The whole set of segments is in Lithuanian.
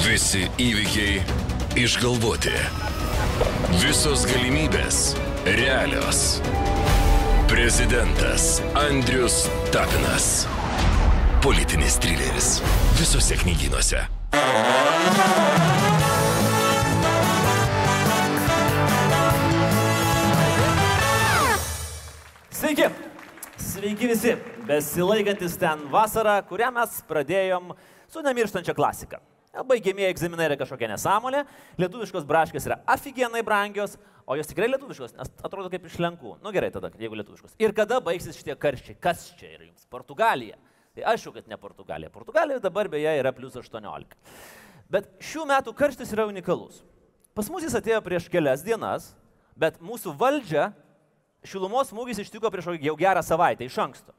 Visi įvykiai išgalvoti. Visos galimybės realios. Prezidentas Andrius Tapinas. Politinis trileris. Visose knygynuose. Sveiki! Sveiki visi! Besilaikantis ten vasarą, kurią mes pradėjom su nemirštančia klasika. Baigėmieji egzaminai yra kažkokia nesąmonė, lietuviškos braškės yra aфиgenai brangios, o jos tikrai lietuviškos, nes atrodo kaip iš lenkų. Nu gerai tada, jeigu lietuviškos. Ir kada baigsis šitie karščiai? Kas čia yra jums? Portugalija. Tai aišku, kad ne Portugalija. Portugalija dabar beje yra plus 18. Bet šių metų karštis yra unikalus. Pas mus jis atėjo prieš kelias dienas, bet mūsų valdžia šilumos smūgis ištiko prieš jau gerą savaitę iš anksto.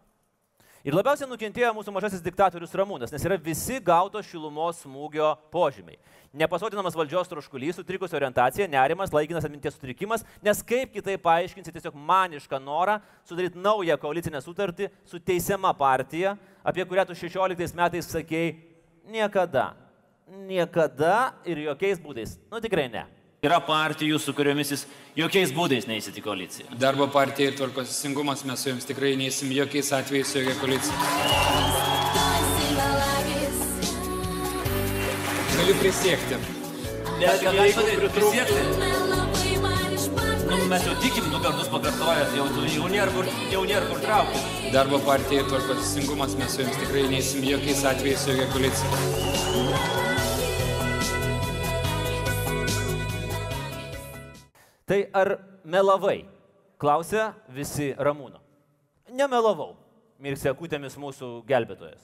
Ir labiausiai nukentėjo mūsų mažasis diktatorius Ramūnas, nes yra visi gauto šilumos smūgio požymiai. Nepasodinamas valdžios troškulys, sutrikusi orientacija, nerimas, laikinas atminties sutrikimas, nes kaip kitaip paaiškinsi tiesiog manišką norą sudaryti naują koalicinę sutartį su teisiama partija, apie kurią tu 16 metais sakėjai niekada, niekada ir jokiais būdais. Nu tikrai ne. Yra partijų, su kuriomis jis jokiais būdais neįsit į koaliciją. Darbo partija ir tvarkos teisingumas mes su jums tikrai neįsim jokiais atvejais į jokią koaliciją. Galiu prisiekti. Bet ką galite prisiekti? Nu, mes jau tikim, du kartus pakartojat, jau, jau nėra kur, jau nėra kur traukti. Darbo partija ir tvarkos teisingumas mes su jums tikrai neįsim jokiais atvejais į jokią koaliciją. Tai ar melavai? Klausia visi Ramūno. Nemelavau, mirksi akutėmis mūsų gelbėtojas.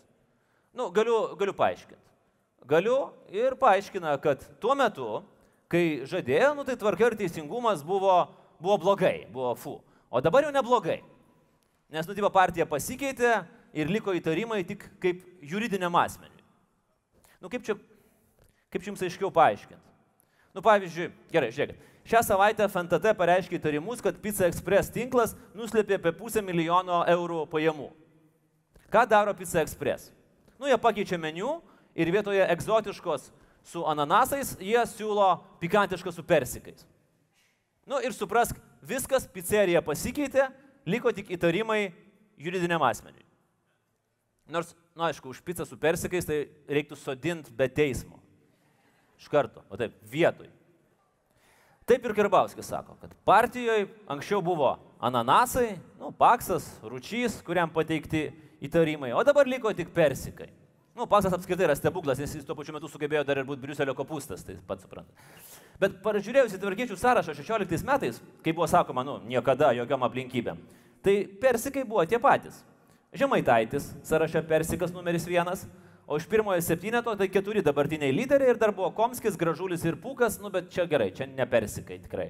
Nu, galiu, galiu paaiškinti. Galiu ir paaiškina, kad tuo metu, kai žadėjo, nu tai tvarka ir teisingumas buvo, buvo blogai, buvo fu. O dabar jau neblogai. Nes nutyva partija pasikeitė ir liko įtarimai tik kaip juridiniam asmeniui. Nu kaip čia, kaip čia jums aiškiau paaiškinti? Nu pavyzdžiui, gerai, žiūrėkit. Šią savaitę FNTT pareiškė įtarimus, kad Pizza Express tinklas nuslėpė apie pusę milijono eurų pajamų. Ką daro Pizza Express? Nu, jie pakeičia meniu ir vietoje egzotiškos su ananasais jie siūlo pikantišką su persikais. Nu ir suprask, viskas, pizzerija pasikeitė, liko tik įtarimai juridiniam asmeniui. Nors, na nu, aišku, už pizzą su persikais tai reiktų sodinti be teismo. Iš karto, o taip, vietoj. Taip ir Karbauskis sako, kad partijoje anksčiau buvo ananasai, nu, paksas, ručys, kuriam pateikti įtarimai, o dabar liko tik persikai. Nu, paksas apskritai yra stebuklas, nes jis tuo pačiu metu sugebėjo dar ir būti Briuselio kopūstas, tai pats supranta. Bet pažiūrėjus į tvarkiečių sąrašą 16 metais, kai buvo sakoma, nu, niekada, jokiam aplinkybėm, tai persikai buvo tie patys. Žemaitaitis, sąraše persikas numeris vienas, O iš pirmojo septyneto tai keturi dabartiniai lyderiai ir dar buvo Komskis, Gražulis ir Pūkas, nu bet čia gerai, čia nepersikai tikrai.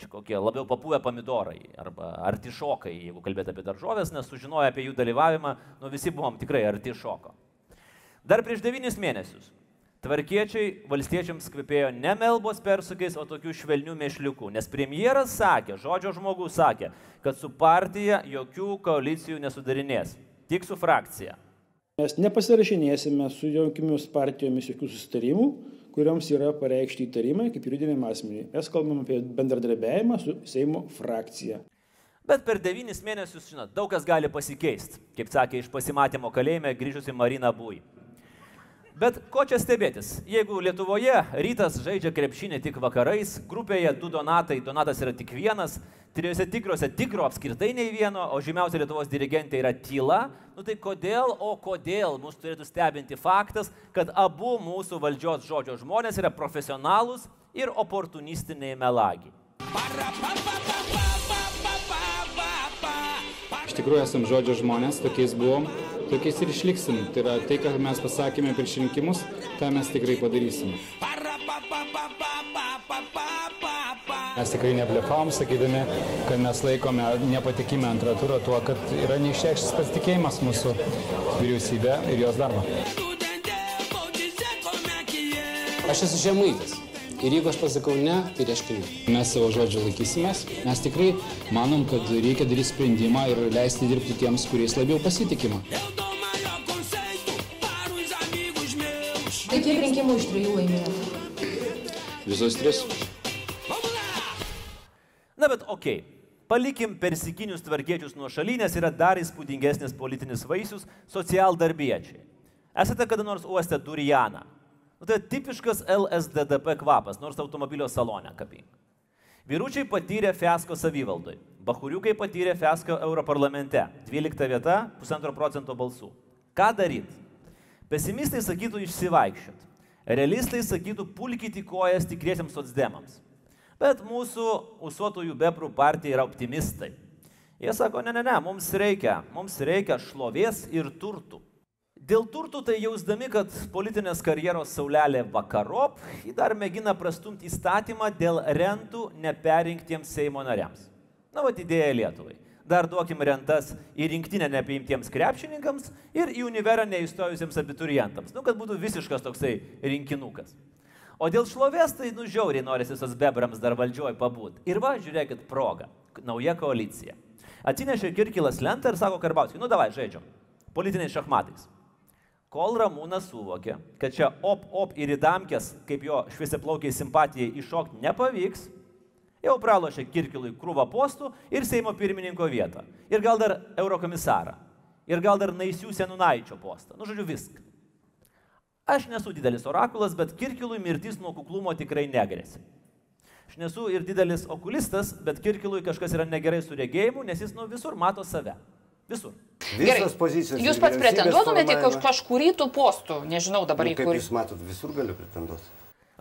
Čia kokie labiau papūvę pomidorai arba artišokai, jeigu kalbėt apie daržovės, nes sužinoję apie jų dalyvavimą, nu visi buvom tikrai artišoko. Dar prieš devynis mėnesius tvarkiečiai valstiečiams kvepėjo ne melbos persukais, o tokių švelnių mešliukų, nes premjeras sakė, žodžio žmogus sakė, kad su partija jokių koalicijų nesudarinės, tik su frakcija. Mes nepasirašinėsime su jokiomis partijomis jokių susitarimų, kuriuoms yra pareikšti įtarimai kaip juridiniam asmeniui. Mes kalbam apie bendradarbiavimą su Seimo frakcija. Bet per devynis mėnesius, žinot, daug kas gali pasikeisti, kaip sakė iš pasimatymo kalėjime grįžusi Marina Bui. Bet ko čia stebėtis? Jeigu Lietuvoje rytas žaidžia krepšinį tik vakarais, grupėje du donatai, donatas yra tik vienas, trijose tikruose tikro apskritai nei vieno, o žymiausia Lietuvos dirigentė yra tyla, nu tai kodėl, o kodėl mus turėtų stebinti faktas, kad abu mūsų valdžios žodžio žmonės yra profesionalūs ir oportunistiniai melagiai. Iš tikrųjų esam žodžio žmonės, tokiais buvom, tokiais ir išliksim. Tai yra tai, ką mes pasakėme prieš rinkimus, tą mes tikrai padarysim. Mes tikrai neblefavom, sakydami, kad mes laikome nepatikimą antrą turą tuo, kad yra neišreikštas pasitikėjimas mūsų vyriausybė ir jos darbo. Aš esu žemaitis. Ir jeigu aš pasakau ne, tai reiškia ne. Mes savo žodžio laikysimės. Mes tikrai manom, kad reikia daryti sprendimą ir leisti dirbti tiems, kuriais labiau pasitikima. Tai kiek rinkimų iš trijų laimėjo? Visos tris. Na bet okei, okay. palikim persikinius tvarkiečius nuo šalinės yra dar įspūdingesnis politinis vaisius - socialdarbiečiai. Esate kada nors uostę durianą? Nu, tai tipiškas LSDDP kvapas, nors automobilio salone kapinga. Vyručiai patyrė fiasko savivaldoj, bahuriukai patyrė fiasko Europarlamente, 12 vieta, pusantro procento balsų. Ką daryti? Pesimistai sakytų išsivaikščiot, realistai sakytų pulkyti kojas tikriesiams socdemams. Bet mūsų usuotųjų beprų partija yra optimistai. Jie sako, ne, ne, ne, mums reikia, mums reikia šlovės ir turtų. Dėl turtų tai jausdami, kad politinės karjeros saulelė vakarop, jį dar mėgina prastumti įstatymą dėl rentų neperinktiems Seimo nariams. Na, va, idėja Lietuvai. Dar duokim rentas į rinktinę nepaimtiems krepšininkams ir į univerą neįstojusiems abiturientams. Nu, kad būtų visiškas toksai rinkinukas. O dėl šlovės tai nužiauriai norisi sos bebrams dar valdžioj pabūt. Ir va, žiūrėkit, proga. Nauja koalicija. Atsinešė Kirkilas lentą ir sako Karbauskiui, nu davai, žaidžiam. Politiniais šachmatais. Kol Ramūnas suvokė, kad čia op, op ir įdamkės, kaip jo šviesiaplaukiai simpatijai iššokti nepavyks, jau pralošė Kirkilui krūvą postų ir Seimo pirmininko vietą. Ir gal dar eurokomisarą. Ir gal dar naisių senunaičio postą. Nu, žodžiu, viską. Aš nesu didelis orakulas, bet Kirkilui mirtis nuo kuklumo tikrai negrėsi. Aš nesu ir didelis okulistas, bet Kirkilui kažkas yra negerai su regėjimu, nes jis nu visur mato save. Visur. Visos pozicijos. Jūs pats pretenduotumėte į kažkurį tų postų, nežinau dabar Nu, į Kaip kurį. jūs matot, visur galiu pretenduoti.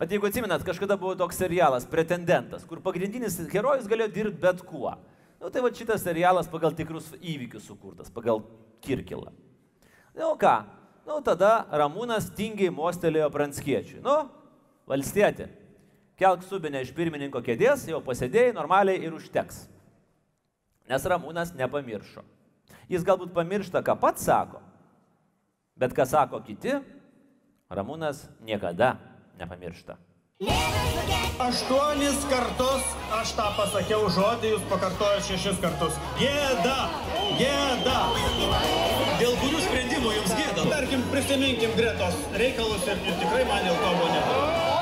At jeigu atsimenat, kažkada buvo toks serialas Pretendentas, kur pagrindinis herojus galėjo dirbti bet kuo. Nu, tai va šitas serialas pagal tikrus įvykius sukurtas, pagal Kirkilą. Nu ką, nu tada Ramūnas tingiai mostelėjo Pranskiečiui. Nu, valstietė, kelk subinę iš pirmininko kėdės, jau pasėdėjai normaliai ir užteks. Nes Ramūnas nepamiršo. Jis galbūt pamiršta, ką pats sako, bet ką sako kiti, Ramūnas niekada nepamiršta. Aštuonis kartus aš tą pasakiau žodį, jūs pakartojate šešis kartus. Gėda! Gėda! Dėl kurių sprendimų jums gėda? Tarkim, prisiminkim Gretos reikalus ir, ir tikrai man dėl to buvo nepavyko.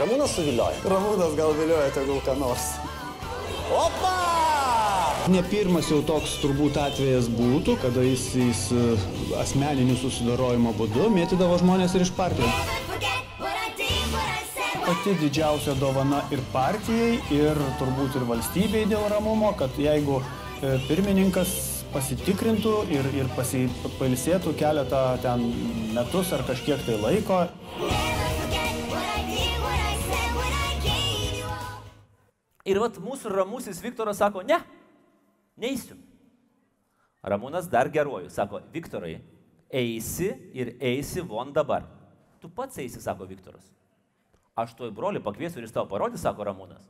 Ramūnas suvilioja. Ramūnas gal vilioja tegul ką nors. Opa! Ne pirmas jau toks turbūt atvejas būtų, kada jis, jis e, asmeniniu susidarojimo būdu mėtydavo žmonės ir iš partijos. Pati didžiausia dovana ir partijai, ir turbūt ir valstybei dėl ramumo, kad jeigu e, pirmininkas pasitikrintų ir, ir pasi, pailsėtų keletą ten metus ar kažkiek tai laiko, Ir vat mūsų ramusis Viktoras sako, ne, neįsiu. Ramūnas dar geruoju, sako, Viktorai, eisi ir eisi von dabar. Tu pats eisi, sako Viktoras. Aš toj broli pakviesiu ir jis tau parodys, sako Ramūnas.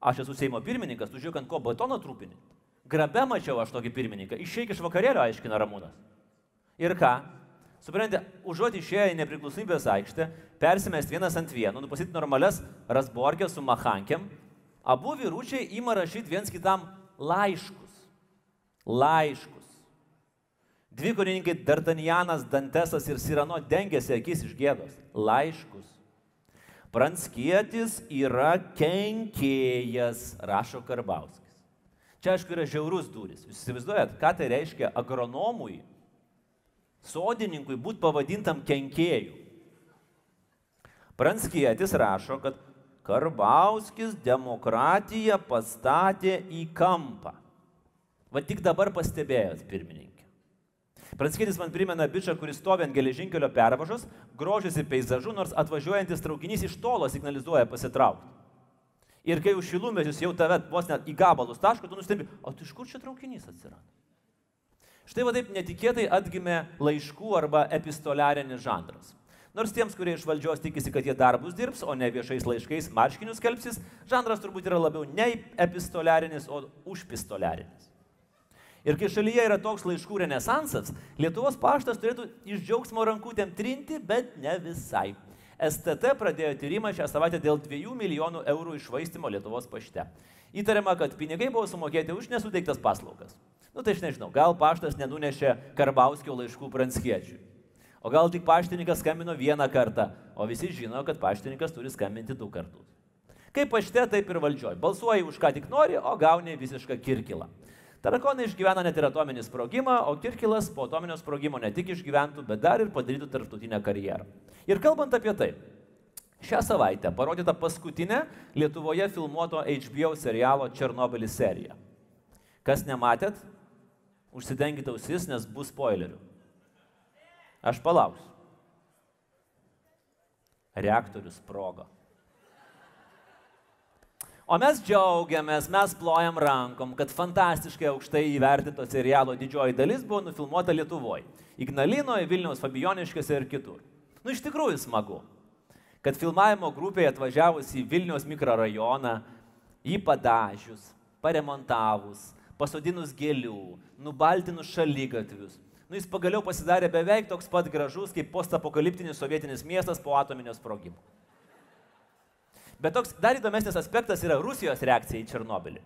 Aš esu Seimo pirmininkas, tu žiūrėk, ant ko batono trūpini. Grabe mačiau aš tokį pirmininką, išeik iš vakarėlio, aiškina Ramūnas. Ir ką? Suprantate, užuot išėję į nepriklausomybės aikštę, persimest vienas ant vieno, nupasit normales rasborkės su mahankėm, abu vyručiai ima rašyti viens kitam laiškus. Laiškus. Dvi karininkai Dartanijanas, Dantesas ir Sirano dengėsi akis iš gėdos. Laiškus. Pranskietis yra kenkėjas, rašo Karbauskis. Čia aišku yra žiaurus duris. Jūs įsivaizduojat, ką tai reiškia agronomui, sodininkui būti pavadintam kenkėju. Pranskietis rašo, kad Karbauskis demokratiją pastatė į kampą. Va tik dabar pastebėjot, pirmininkė. Pranskėtis man primena bičią, kuris stovi ant geležinkelio pervažos, grožisi peizažu, nors atvažiuojantis traukinys iš tolo signalizuoja pasitraukti. Ir kai už šilumėžius jau tave vos net į gabalus taško, tu nustembi, o tu iš kur čia traukinys atsirado? Štai va taip netikėtai atgimė laiškų arba epistoliarinis žanras. Nors tiems, kurie iš valdžios tikisi, kad jie darbus dirbs, o ne viešais laiškais marškinius kelpsis, žanras turbūt yra labiau ne epistoliarinis, o užpistoliarinis. Ir kai šalyje yra toks laiškų renesansas, Lietuvos paštas turėtų iš džiaugsmo rankutėm trinti, bet ne visai. STT pradėjo tyrimą šią savaitę dėl 2 milijonų eurų išvaistimo Lietuvos pašte. Įtariama, kad pinigai buvo sumokėti už nesuteiktas paslaugas. Nu tai aš nežinau, gal paštas nenunešė Karbauskio laiškų pranskiečiui. O gal tik paštininkas skambino vieną kartą, o visi žino, kad paštininkas turi skambinti du kartus. Kaip pašte, taip ir valdžioj. Balsuoji už ką tik nori, o gauni visišką kirkilą. Tarakonai išgyvena net ir atominį sprogimą, o Kirkilas po atominio sprogimo ne tik išgyventų, bet dar ir padarytų tarptautinę karjerą. Ir kalbant apie tai, šią savaitę parodyta paskutinė Lietuvoje filmuoto HBO serialo Černobylis serija. Kas nematėt, užsidenkite ausis, nes bus spoilerių. Aš palauksiu. Reaktorius sprogo. O mes džiaugiamės, mes plojam rankom, kad fantastiškai aukštai įvertinto serialo didžioji dalis buvo nufilmuota Lietuvoje. Ignalinoje, Vilniaus Fabioniškėse ir kitur. Nu iš tikrųjų smagu, kad filmavimo grupėje atvažiavus į Vilniaus mikrorajoną, jį padažius, paremontavus, pasodinus gėlių, nubaltinus šalygatvius, nu jis pagaliau pasidarė beveik toks pat gražus kaip postapokaliptinis sovietinis miestas po atominio sprogimo. Bet toks dar įdomesnis aspektas yra Rusijos reakcija į Černobylį.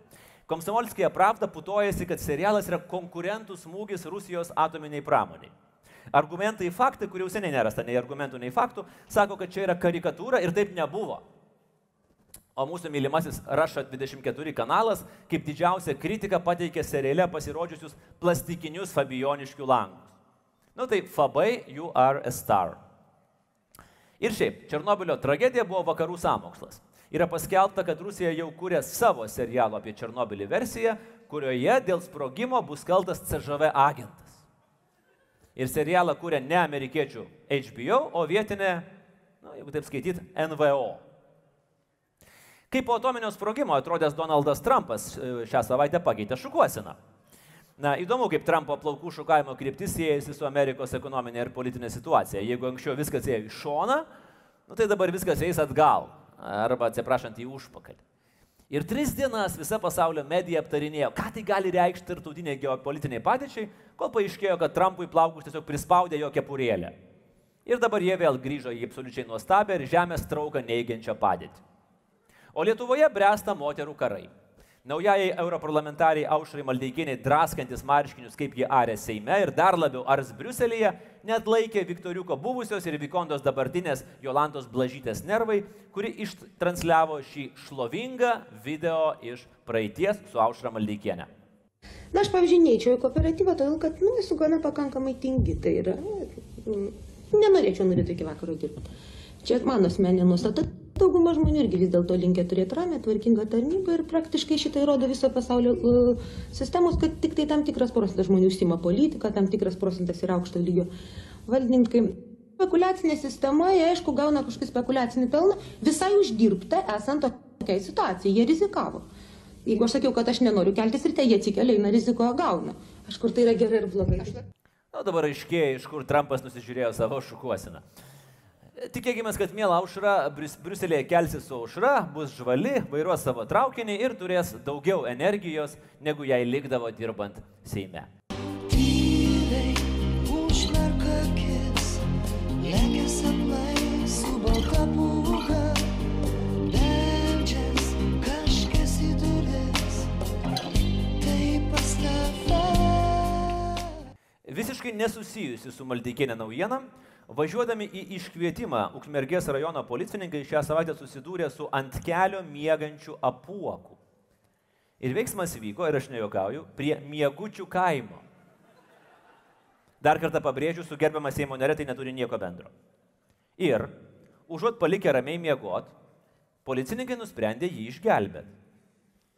Komsomolskija pravda putojasi, kad serialas yra konkurentų smūgis Rusijos atominiai pramoniai. Argumentai, faktai, kurių seniai nerasta nei argumentų, nei faktų, sako, kad čia yra karikatūra ir taip nebuvo. O mūsų mylimasis Raša 24 kanalas kaip didžiausia kritika pateikė seriale pasirodžiusius plastikinius Fabioniškių langus. Nu tai Fabai, you are a star. Ir šiaip, Černobilio tragedija buvo vakarų samokslas. Yra paskelbta, kad Rusija jau kūrė savo serialo apie Černobilį versiją, kurioje dėl sprogimo bus kaltas CŽV agentas. Ir serialą kūrė ne amerikiečių HBO, o vietinė, na, jeigu taip skaityt, NVO. Kaip po atominio sprogimo atrodęs Donaldas Trumpas e, šią savaitę pakeitė šukuosiną. Na, įdomu, kaip Trumpo plaukų šukavimo kryptis siejasi su Amerikos ekonominė ir politinė situacija. Jeigu anksčiau viskas ėjo į šoną, nu, tai dabar viskas eis atgal. Arba, atsiprašant, į užpakalį. Ir tris dienas visa pasaulio medija aptarinėjo, ką tai gali reikšti tarptautiniai geopolitiniai padėčiai, kol paaiškėjo, kad Trumpui plaukus tiesiog prispaudė jo kepurėlę. Ir dabar jie vėl grįžo į absoliučiai nuostabę ir žemės trauką neigiančią padėtį. O Lietuvoje bręsta moterų karai. Naujajai europarlamentariai Aušrai Maldeikieniai draskantis marškinius, kaip jie arė Seime ir dar labiau ars Briuselėje, net laikė Viktoriuko buvusios ir Vikondos dabartinės Jolantos Blažytės nervai, kuri ištransliavo šį šlovingą video iš praeities su Aušra Maldeikienė. Na, aš pavyzdžiui, neįčiau į kooperatyvą, todėl kad, nu, esu gana pakankamai tingi, tai yra, nu, nenorėčiau norėti iki vakaro dirbti. Čia mano asmeninė nustata. Dauguma žmonių irgi vis dėlto linkia turėti ramę, tvarkingą tarnybą ir praktiškai šitai rodo viso pasaulio uh, sistemos, kad tik tai tam tikras procentas žmonių užsima politiką, tam tikras procentas yra aukšto lygio valdininkai. Spekulacinė sistema, jie aišku gauna kažkokį spekulacinį pelną, visai uždirbta esant tokiai situacijai, jie rizikavo. Jeigu aš sakiau, kad aš nenoriu keltis ryte, jie atsikelia, eina riziko gauna. Aš kur tai yra gerai ir blogai. Na dabar aiškiai, iš kur Trumpas nusižiūrėjo savo šukuosiną. Tikėkime, kad mėla aušra Brius, Briuselėje kelsis su aušra, bus žvali, vairuos savo traukinį ir turės daugiau energijos, negu jai likdavo dirbant Seime. Tyliai užmerka akis, lekia sapnai su balta pūga, beldžias kažkas į duris, tai pas tave. Visiškai nesusijusi su Maldeikienė naujiena, Važiuodami į iškvietimą Ukmergės rajono policininkai šią savaitę susidūrė su ant kelio miegančių apuokų. Ir veiksmas vyko, ir aš nejokauju, prie miegučių kaimo. Dar kartą pabrėžiu, su gerbiama Seimo narė tai neturi nieko bendro. Ir, užuot palikę ramiai miegot, policininkai nusprendė jį išgelbėti.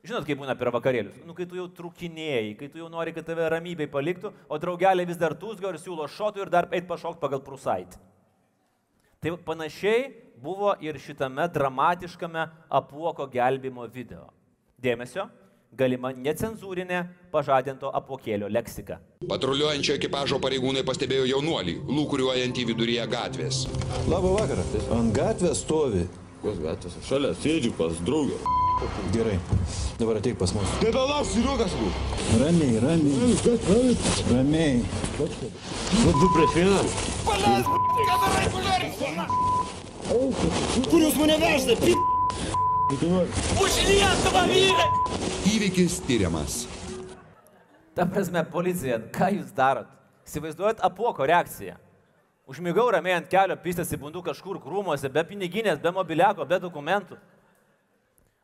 Žinot, kaip būna per vakarėlius. Nu, kai tu jau trukinėjai, kai tu jau nori, kad tave ramybėj paliktų, o draugelė vis dar tūsgo ir siūlo šotų ir dar eit pašokti pagal prusaitį. Tai panašiai buvo ir šitame dramatiškame apuoko gelbimo video. Dėmesio, galima necenzūrinė pažadinto apokėlio leksika. Patruliuojančio ekipažo pareigūnai pastebėjo jaunuolį, lūkuriuojantį viduryje gatvės. Labą vakarą. Ant gatvės stovi. Kokios gatvės? Šalia sėdžiu pas draugą. Gerai. Dabar ateik pas mus. Nebelauk, siriukas bus. Ramiai, ramiai. Ramiai. Nu, du prieš vieną. Paleisk, ką darai, kuliarį? Kur jūs mane vežate? Už Lietuvą, vyrai! Įvykis tyriamas. Ta prasme, policija, ką jūs darot? Įsivaizduojat apuoko reakciją. Užmigau ramiai ant kelio, pystėsi bundu kažkur krūmuose, be piniginės, be mobiliako, be dokumentų.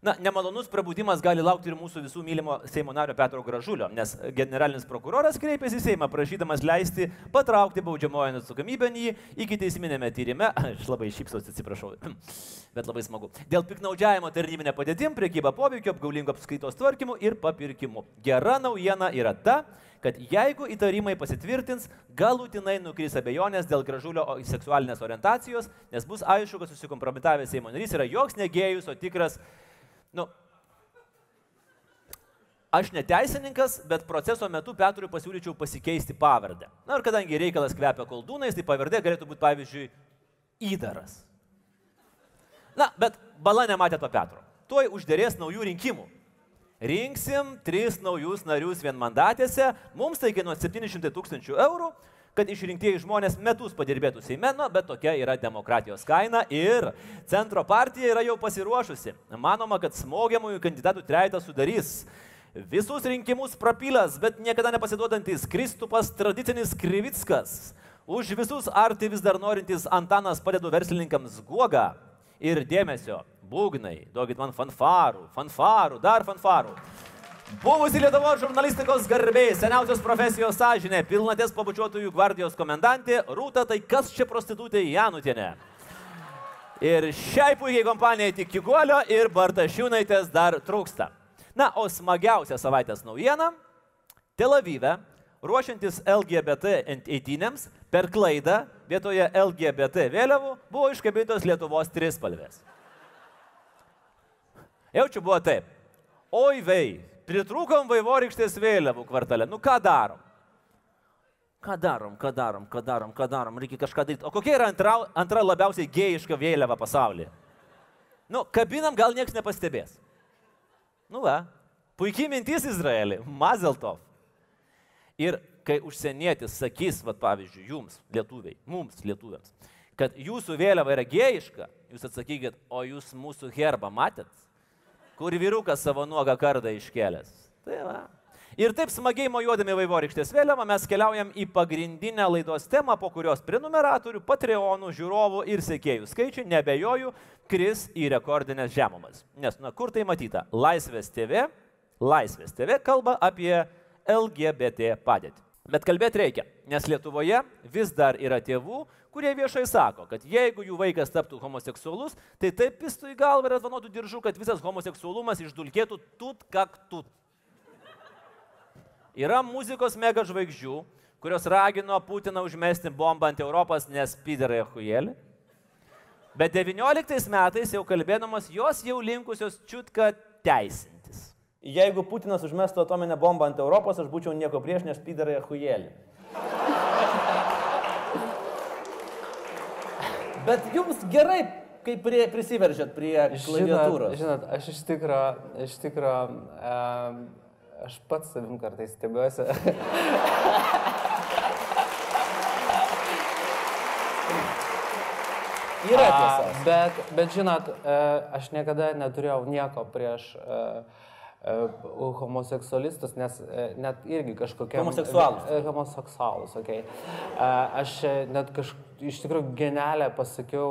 Na, nemalonus prabudimas gali laukti ir mūsų visų mylimo Seimo nario Petro Gražulio, nes generalinis prokuroras kreipėsi į Seimą prašydamas leisti patraukti baudžiamojo atsakomybę jį iki teisminėme tyrime. Aš labai šypsausi, atsiprašau, bet labai smagu. Dėl piknaudžiavimo tarnybinė padėtim, priekyba poveikio, apgaulingo apskaitos tvarkymu ir papirkimu. Gera naujiena yra ta, kad jeigu įtarimai pasitvirtins, galutinai nukris abejonės dėl gražulio seksualinės orientacijos, nes bus aišku, kad susikompromitavęs Seimo narys yra joks negėjus, o tikras Nu, aš neteisininkas, bet proceso metu Petrui pasiūlyčiau pasikeisti pavardę. Na ir kadangi reikalas kvepia koldūnais, tai pavardė galėtų būti pavyzdžiui įdaras. Na, bet bala nematė to Petro. Tuoj uždėrės naujų rinkimų. Rinksim tris naujus narius vienmandatėse, mums tai kainuos 700 tūkstančių eurų, kad išrinktieji žmonės metus padirbėtų Seime, nu, bet tokia yra demokratijos kaina ir centro partija yra jau pasiruošusi. Manoma, kad smogiamųjų kandidatų trejetą sudarys visus rinkimus prapylęs, bet niekada nepasiduodantis Kristupas tradicinis Krivickas. Už visus arti vis dar norintis Antanas padedu verslininkams guogą ir dėmesio. Būgnai, duokit man fanfarų, fanfarų, dar fanfarų. Buvusi Lietuvos žurnalistikos garbė, seniausios profesijos sąžinė, pilnatės pabučiuotųjų gvardijos komendantė Rūta, tai kas čia prostitutė Janutienė. Ir šiai puikiai kompanijai tik Kiguolio ir Bartašiūnaitės dar trūksta. Na, o smagiausia savaitės naujiena - Tel Avive, ruošiantis LGBT eitynėms, per klaidą vietoje LGBT vėliavų buvo iškabintos Lietuvos trispalvės. Jau čia buvo taip. Oi vei, pritrūkom vaivorykštės vėliavų kvartale. Nu ką darom? Ką darom, ką darom, ką darom, ką darom, reikia kažką daryti. O kokia yra antra, antra labiausiai gėjiška vėliava pasaulyje? Nu, kabinam gal niekas nepastebės. Nu va, puikiai mintis Izraelį, Mazeltov. Ir kai užsienietis sakys, va pavyzdžiui, jums, lietuviai, mums, lietuviams, kad jūsų vėliava yra gėjiška, jūs atsakykit, o jūs mūsų herbą matėt? Kur vyrukas savo nuogą kardą iškelęs. Tai va. Ir taip smagiai mojuodami vaivorykštės vėliavą mes keliaujam į pagrindinę laidos temą, po kurios prenumeratorių, patreonų, žiūrovų ir sekėjų skaičiai, nebejoju, kris į rekordinės žemumas. Nes, na, kur tai matyta? Laisvės TV, Laisvės TV kalba apie LGBT padėtį. Bet kalbėti reikia, nes Lietuvoje vis dar yra tėvų, kurie viešai sako, kad jeigu jų vaikas taptų homoseksualus, tai taip pistų į galvą ir atvanotų diržų, kad visas homoseksualumas išdulkėtų tut kak tut. Yra muzikos mega žvaigždžių, kurios ragino Putiną užmesti bombą ant Europos, nes piderai hujelį. Bet 19 metais jau kalbėdamas jos jau linkusios čiutką teisinti. Jeigu Putinas užmestų atominę bombą ant Europos, aš būčiau nieko prieš, nes pidarai hujelį. Bet jums gerai, kai prie, prisiveržėt prie klaviatūros. Žinot, žinot, aš iš tikro, iš tikro, um, aš pats savim kartais stebiuosi. Yra tiesa. Bet, bet žinot, aš niekada neturėjau nieko prieš uh, homoseksualistus, nes net irgi kažkokie... Homoseksualus. Homoseksualus, okei. Okay. Aš net kažkaip iš tikrųjų genelę pasakiau,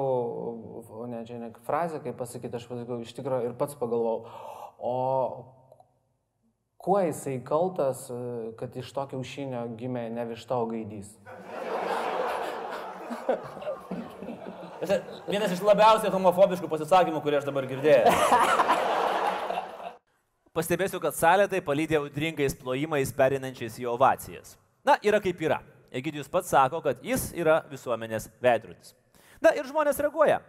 ne, čia ne frazę, kaip pasakyti, aš pasakiau, iš tikrųjų ir pats pagalvojau, o kuo jisai kaltas, kad iš to kiaušinio gimė ne višta, o gaidys? Vienas iš labiausiai homofobiškų pasisakymų, kurį aš dabar girdėjau. Pastebėsiu, kad salė tai palydė audringais plojimais perinančiais į ovacijas. Na, yra kaip yra. Egidijus pats sako, kad jis yra visuomenės veidrodis. Na ir žmonės reaguoja.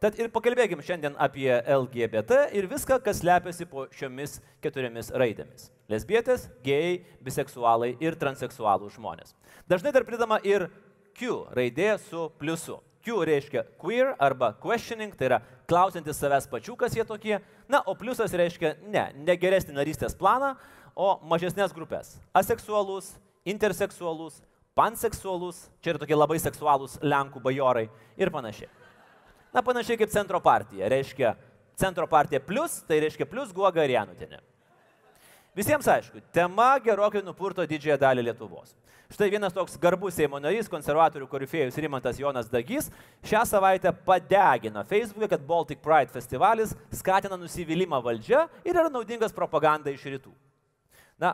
Tad ir pakalbėkim šiandien apie LGBT ir viską, kas slepiasi po šiomis keturiomis raidėmis. Lesbietės, gėjai, biseksualai ir transseksualų žmonės. Dažnai dar pridama ir Q raidė su pliusu. Q reiškia queer arba questioning, tai yra klausantis savęs pačių, kas jie tokie. Na, o pliusas reiškia ne, ne geresnį narystės planą, o mažesnės grupės. Aseksualus, interseksualus, panseksualus, čia yra tokie labai seksualūs Lenkų bajorai ir panašiai. Na, panašiai kaip centro partija. Reiškia centro partija plus, tai reiškia plus guoga ir janutinė. Visiems aišku, tema gerokai nupurto didžiąją dalį Lietuvos. Štai vienas toks garbus Seimo narys, konservatorių korifėjus Rimantas Jonas Dagys, šią savaitę padegino Facebook'e, kad Baltic Pride festivalis skatina nusivylimą valdžia ir yra naudingas propaganda iš rytų. Na,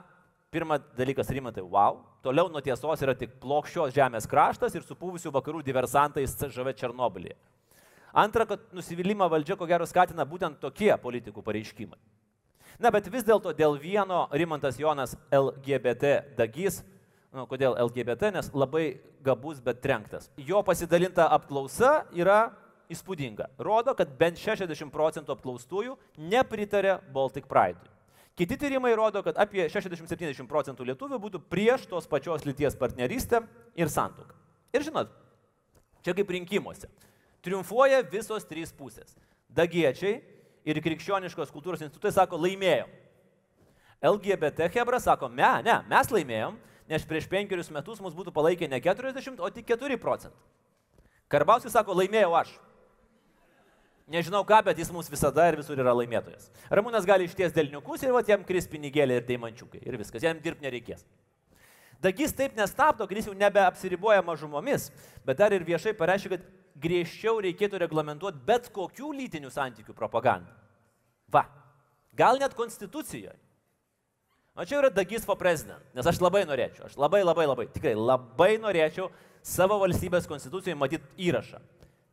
pirmas dalykas Rimantai, wow, toliau nuo tiesos yra tik plokščios žemės kraštas ir supūvusių vakarų diversantais CŽV Černobilyje. Antra, kad nusivylimą valdžia ko gero skatina būtent tokie politikų pareiškimai. Na, bet vis dėlto dėl vieno Rimantas Jonas LGBT Dagys Nu, kodėl LGBT? Nes labai gabus, bet trenktas. Jo pasidalinta apklausa yra įspūdinga. Rodo, kad bent 60 procentų apklaustųjų nepritarė Baltic Pride. Kiti tyrimai rodo, kad apie 60-70 procentų lietuvių būtų prieš tos pačios lyties partnerystę ir santuoką. Ir žinot, čia kaip rinkimuose. Triumfuoja visos trys pusės. Dagiečiai ir krikščioniškos kultūros institutai sako, laimėjom. LGBT Hebra sako, ne, ne, mes laimėjom, nes prieš penkerius metus mus būtų palaikę ne 40, o tik 4 procentai. Karbauskis sako, laimėjau aš. Nežinau ką, bet jis mums visada ir visur yra laimėtojas. Ramūnas gali išties delniukus ir va jam kris pinigėlė ir daimančiukai. Ir viskas, jam dirbti nereikės. Dagys taip nestabdo, kad jis jau nebeapsiriboja mažumomis, bet dar ir viešai pareiškia, kad griežčiau reikėtų reglamentuoti bet kokių lytinių santykių propagandą. Va, gal net konstitucijoje. O čia yra Dagys for President, nes aš labai norėčiau, aš labai labai labai, tikrai labai norėčiau savo valstybės konstitucijoje matyti įrašą.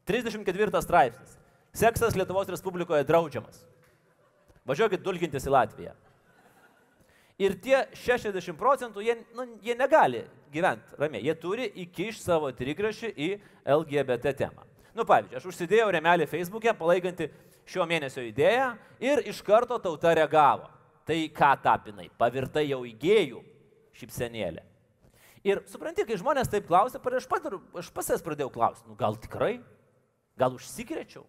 34 straipsnis. Seksas Lietuvos Respublikoje draudžiamas. Važiuokit dulkintis į Latviją. Ir tie 60 procentų, jie, nu, jie negali gyventi ramiai. Jie turi įkišti savo trigrašį į LGBT temą. Nu, pavyzdžiui, aš užsidėjau remelį Facebook'e, palaikanti šio mėnesio idėją ir iš karto tauta reagavo. Tai ką tapinai? Pavirtai jau įgėjų šipsenėlė. Ir supranti, kai žmonės taip klausia, aš pats, aš pats jas pradėjau klausti, nu gal tikrai, gal užsikrečiau.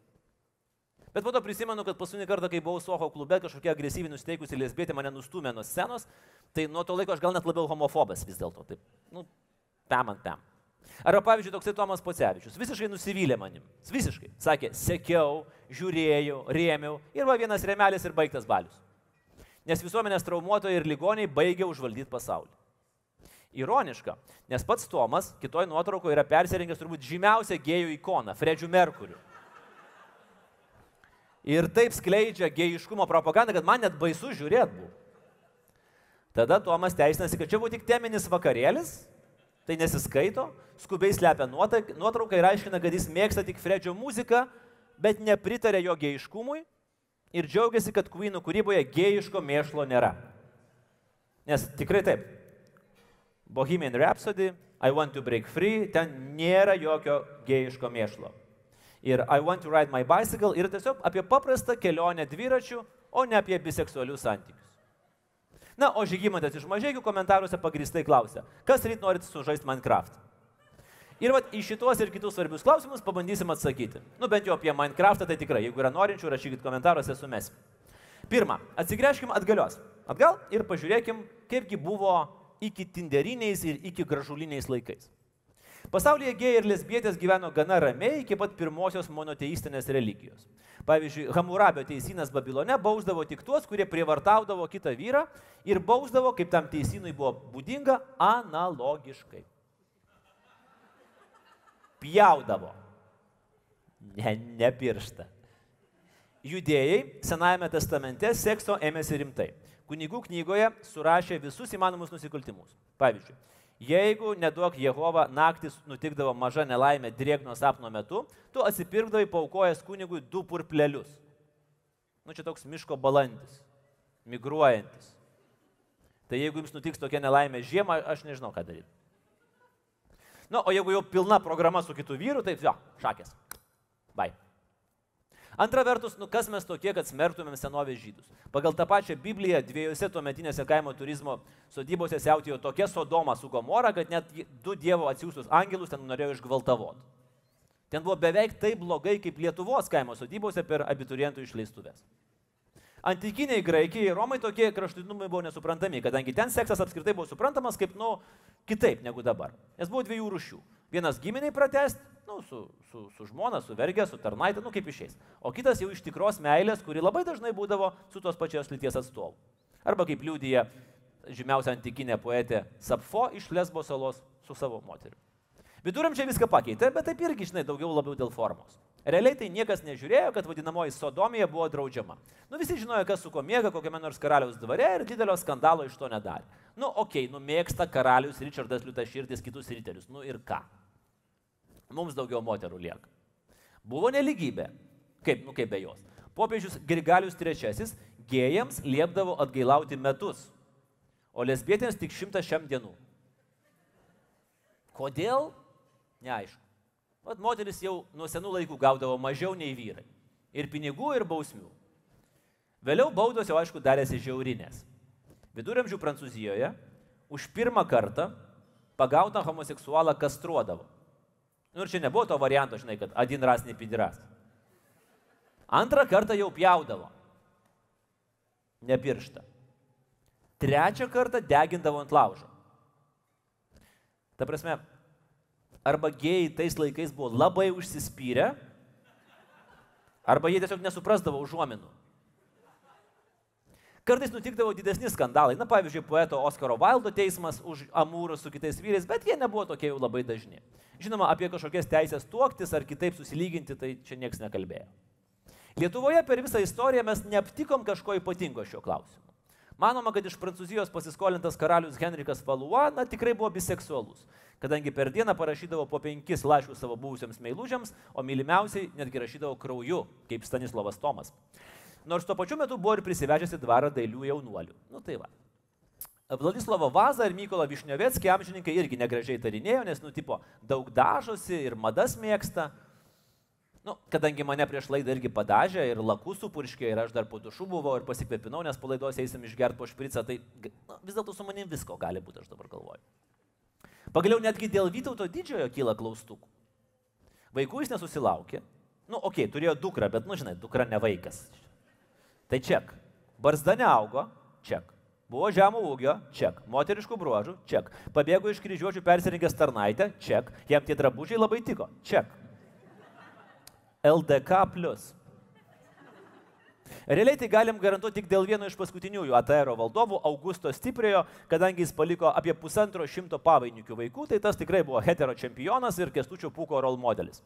Bet po to prisimenu, kad paskutinį kartą, kai buvau Soho klube, kažkokia agresyviai nusteikusi lesbietė mane nustumė nuo scenos, tai nuo to laiko aš gal net labiau homofobas vis dėlto. Taip, nu, pam ant pam. Arba pavyzdžiui, toksai Tomas Pocevičius visiškai nusivylė manim. Visiškai. Sakė, sekiau, žiūrėjau, rėmiau ir va vienas remelis ir baigtas balius nes visuomenės traumuotojai ir ligoniai baigia užvaldyti pasaulį. Ironiška, nes pats Tomas kitoj nuotraukoje yra persirinkęs turbūt žymiausią gėjų ikoną - Fredžių Merkurių. Ir taip skleidžia gėjiškumo propagandą, kad man net baisu žiūrėti buvo. Tada Tomas teisinasi, kad čia buvo tik teminis vakarėlis, tai nesiskaito, skubiai slepia nuotrauką ir aiškina, kad jis mėgsta tik Fredžio muziką, bet nepritarė jo gėjiškumui ir džiaugiasi, kad Queenų kūryboje gėjiško mėšlo nėra. Nes tikrai taip. Bohemian Rhapsody, I Want to Break Free, ten nėra jokio gėjiško mėšlo. Ir I Want to Ride My Bicycle yra tiesiog apie paprastą kelionę dviračių, o ne apie biseksualius santykius. Na, o Žygimantas iš mažiekių komentaruose pagristai klausia, kas ryt norit sužaisti Minecraft? Ir vat, į šitos ir kitus svarbius klausimus pabandysim atsakyti. Nu bent jau apie Minecraftą tai tikrai, jeigu yra norinčių, rašykit komentaruose sumesim. Pirma, atsigręžkim atgalios. Atgal ir pažiūrėkim, kaipgi buvo iki tinderiniais ir iki gražuliniais laikais. Pasaulyje gėjai ir lesbietės gyveno gana ramiai iki pat pirmosios monoteistinės religijos. Pavyzdžiui, Hamurabio teisinas Babilone bausdavo tik tuos, kurie prievartaudavo kitą vyrą ir bausdavo, kaip tam teisinui buvo būdinga, analogiškai pjaudavo. Ne, ne pirštą. Judėjai Senajame testamente sekso ėmėsi rimtai. Kunigų knygoje surašė visus įmanomus nusikaltimus. Pavyzdžiui, jeigu neduok Jehova naktis nutikdavo maža nelaimė drėgno sapno metu, tu atsipirkdavai paukojęs kunigui du purplelius. Nu čia toks miško balandis, migruojantis. Tai jeigu jums nutiks tokia nelaimė žiemą, aš nežinau, ką daryti. Na, nu, o jeigu jau pilna programa su kitu vyru, tai jo, šakės. Bai. Antra vertus, nu kas mes tokie, kad smertumėm senovės žydus? Pagal tą pačią Bibliją dviejose tuometinėse kaimo turizmo sodybose siautėjo tokia Sodoma su Gomora, kad net du Dievo atsiųstus angelus ten norėjo išgvaltavoti. Ten buvo beveik taip blogai kaip Lietuvos kaimo sodybose per abiturientų išleistuvės. Antikiniai Graikijai ir Romai tokie kraštutinumai buvo nesuprantami, kadangi ten seksas apskritai buvo suprantamas kaip, nu, kitaip negu dabar. Nes buvo dviejų rušių. Vienas giminiai pratest, nu, su, su, su žmona, su vergė, su tarnaitė, nu kaip išeis. O kitas jau iš tikros meilės, kuri labai dažnai būdavo su tos pačios lyties atstovu. Arba kaip liūdija žymiausia antikinė poetė Sapfo iš Lesbo salos su savo moteriu. Viduramžiai viską pakeitė, bet taip irgi, žinai, daugiau labiau dėl formos. Realiai tai niekas nežiūrėjo, kad vadinamoji sodomija buvo draudžiama. Nu visi žinojo, kas su kuo mėga kokiame nors karaliaus dvare ir didelio skandalo iš to nedarė. Nu, okei, okay, nu mėgsta karalius Richardas Liutaširdis kitus ryterius. Nu ir ką? Mums daugiau moterų lieka. Buvo neligybė. Kaip, nu kaip be jos. Popiežius Grigalius III gėjams liepdavo atgailauti metus, o lesbietėms tik šimtą šiam dienų. Kodėl? Neaišku. Vat moteris jau nuo senų laikų gaudavo mažiau nei vyrai. Ir pinigų, ir bausmių. Vėliau baudos jau aišku darėsi žiaurinės. Viduramžių Prancūzijoje už pirmą kartą pagautą homoseksualą kastruodavo. Nu ir čia nebuvo to varianto, žinai, kad adin ras nepidiras. Antrą kartą jau pjaudavo. Nepiršta. Trečią kartą degindavo ant laužo. Ta prasme, arba gėjai tais laikais buvo labai užsispyrę, arba jie tiesiog nesuprasdavo užuominų. Kartais nutikdavo didesni skandalai, na pavyzdžiui, poeto Oskaro Vaildo teismas už amūrus su kitais vyrais, bet jie nebuvo tokie jau labai dažni. Žinoma, apie kažkokias teisės tuoktis ar kitaip susilyginti, tai čia niekas nekalbėjo. Lietuvoje per visą istoriją mes neaptikom kažko ypatingo šiuo klausimu. Manoma, kad iš Prancūzijos pasiskolintas karalius Henrikas Valua, na tikrai buvo biseksualus, kadangi per dieną parašydavo po penkis laiškus savo buvusiems meilužiams, o mylimiausiai netgi rašydavo krauju, kaip Stanislavas Tomas. Nors tuo pačiu metu buvo ir prisivežęs į dvarą dailių jaunuolių. Nu tai va. Vladislovo Vazą ir Mykolą Višniovėckį amžininkai irgi negražiai tarinėjo, nes, nu, tipo, daug dažosi ir madas mėgsta. Nu, kadangi mane prieš laidą irgi padažė ir lakų supurškė ir aš dar po dušų buvau ir pasikvėpinau, nes po laidos eisim išgerti po špricą, tai nu, vis dėlto su manim visko gali būti, aš dabar galvoju. Pagaliau netgi dėl Vytauto didžiojo kyla klaustukų. Vaikų jis nesusilaukė. Nu, okei, okay, turėjo dukrą, bet, nu, žinai, dukra ne vaikas. Tai ček. Barzda neaugo, ček. Buvo žemų ūgio, ček. Moteriškų bruožų, ček. Pabėgo iš kryžiuočių persirinkęs tarnaitę, ček. Jam tie drabužiai labai tiko, ček. LDK. Realiai tai galim garantuoti tik dėl vieno iš paskutiniųjų ATR valdovų, Augusto Stipriojo, kadangi jis paliko apie pusantro šimto pavainikių vaikų, tai tas tikrai buvo hetero čempionas ir kestučio pūko role modelis.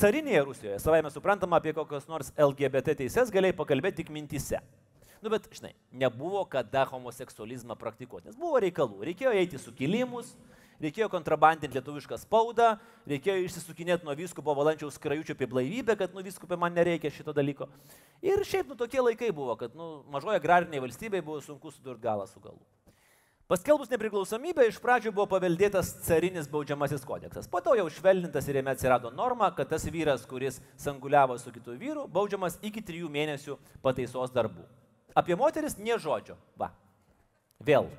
Carinėje Rusijoje, savai mes suprantama, apie kokios nors LGBT teises galėjai pakalbėti tik mintise. Nu, bet, žinai, nebuvo kada homoseksualizmą praktikuoti, nes buvo reikalų. Reikėjo eiti sukilimus, reikėjo kontrabandinti lietuvišką spaudą, reikėjo išsisukinėti nuo vyskupo valančiaus skrajučių apie blaivybę, kad nu viskupė man nereikia šito dalyko. Ir šiaip nu tokie laikai buvo, kad nu, mažoje agrariniai valstybėje buvo sunku sudurti galą su galu. Paskelbus nepriklausomybę iš pradžių buvo paveldėtas carinis baudžiamasis kodeksas. Po to jau švelnintas ir jame atsirado norma, kad tas vyras, kuris sanguliavo su kitu vyru, baudžiamas iki trijų mėnesių pataisos darbų. Apie moteris nie žodžio. Va. Vėl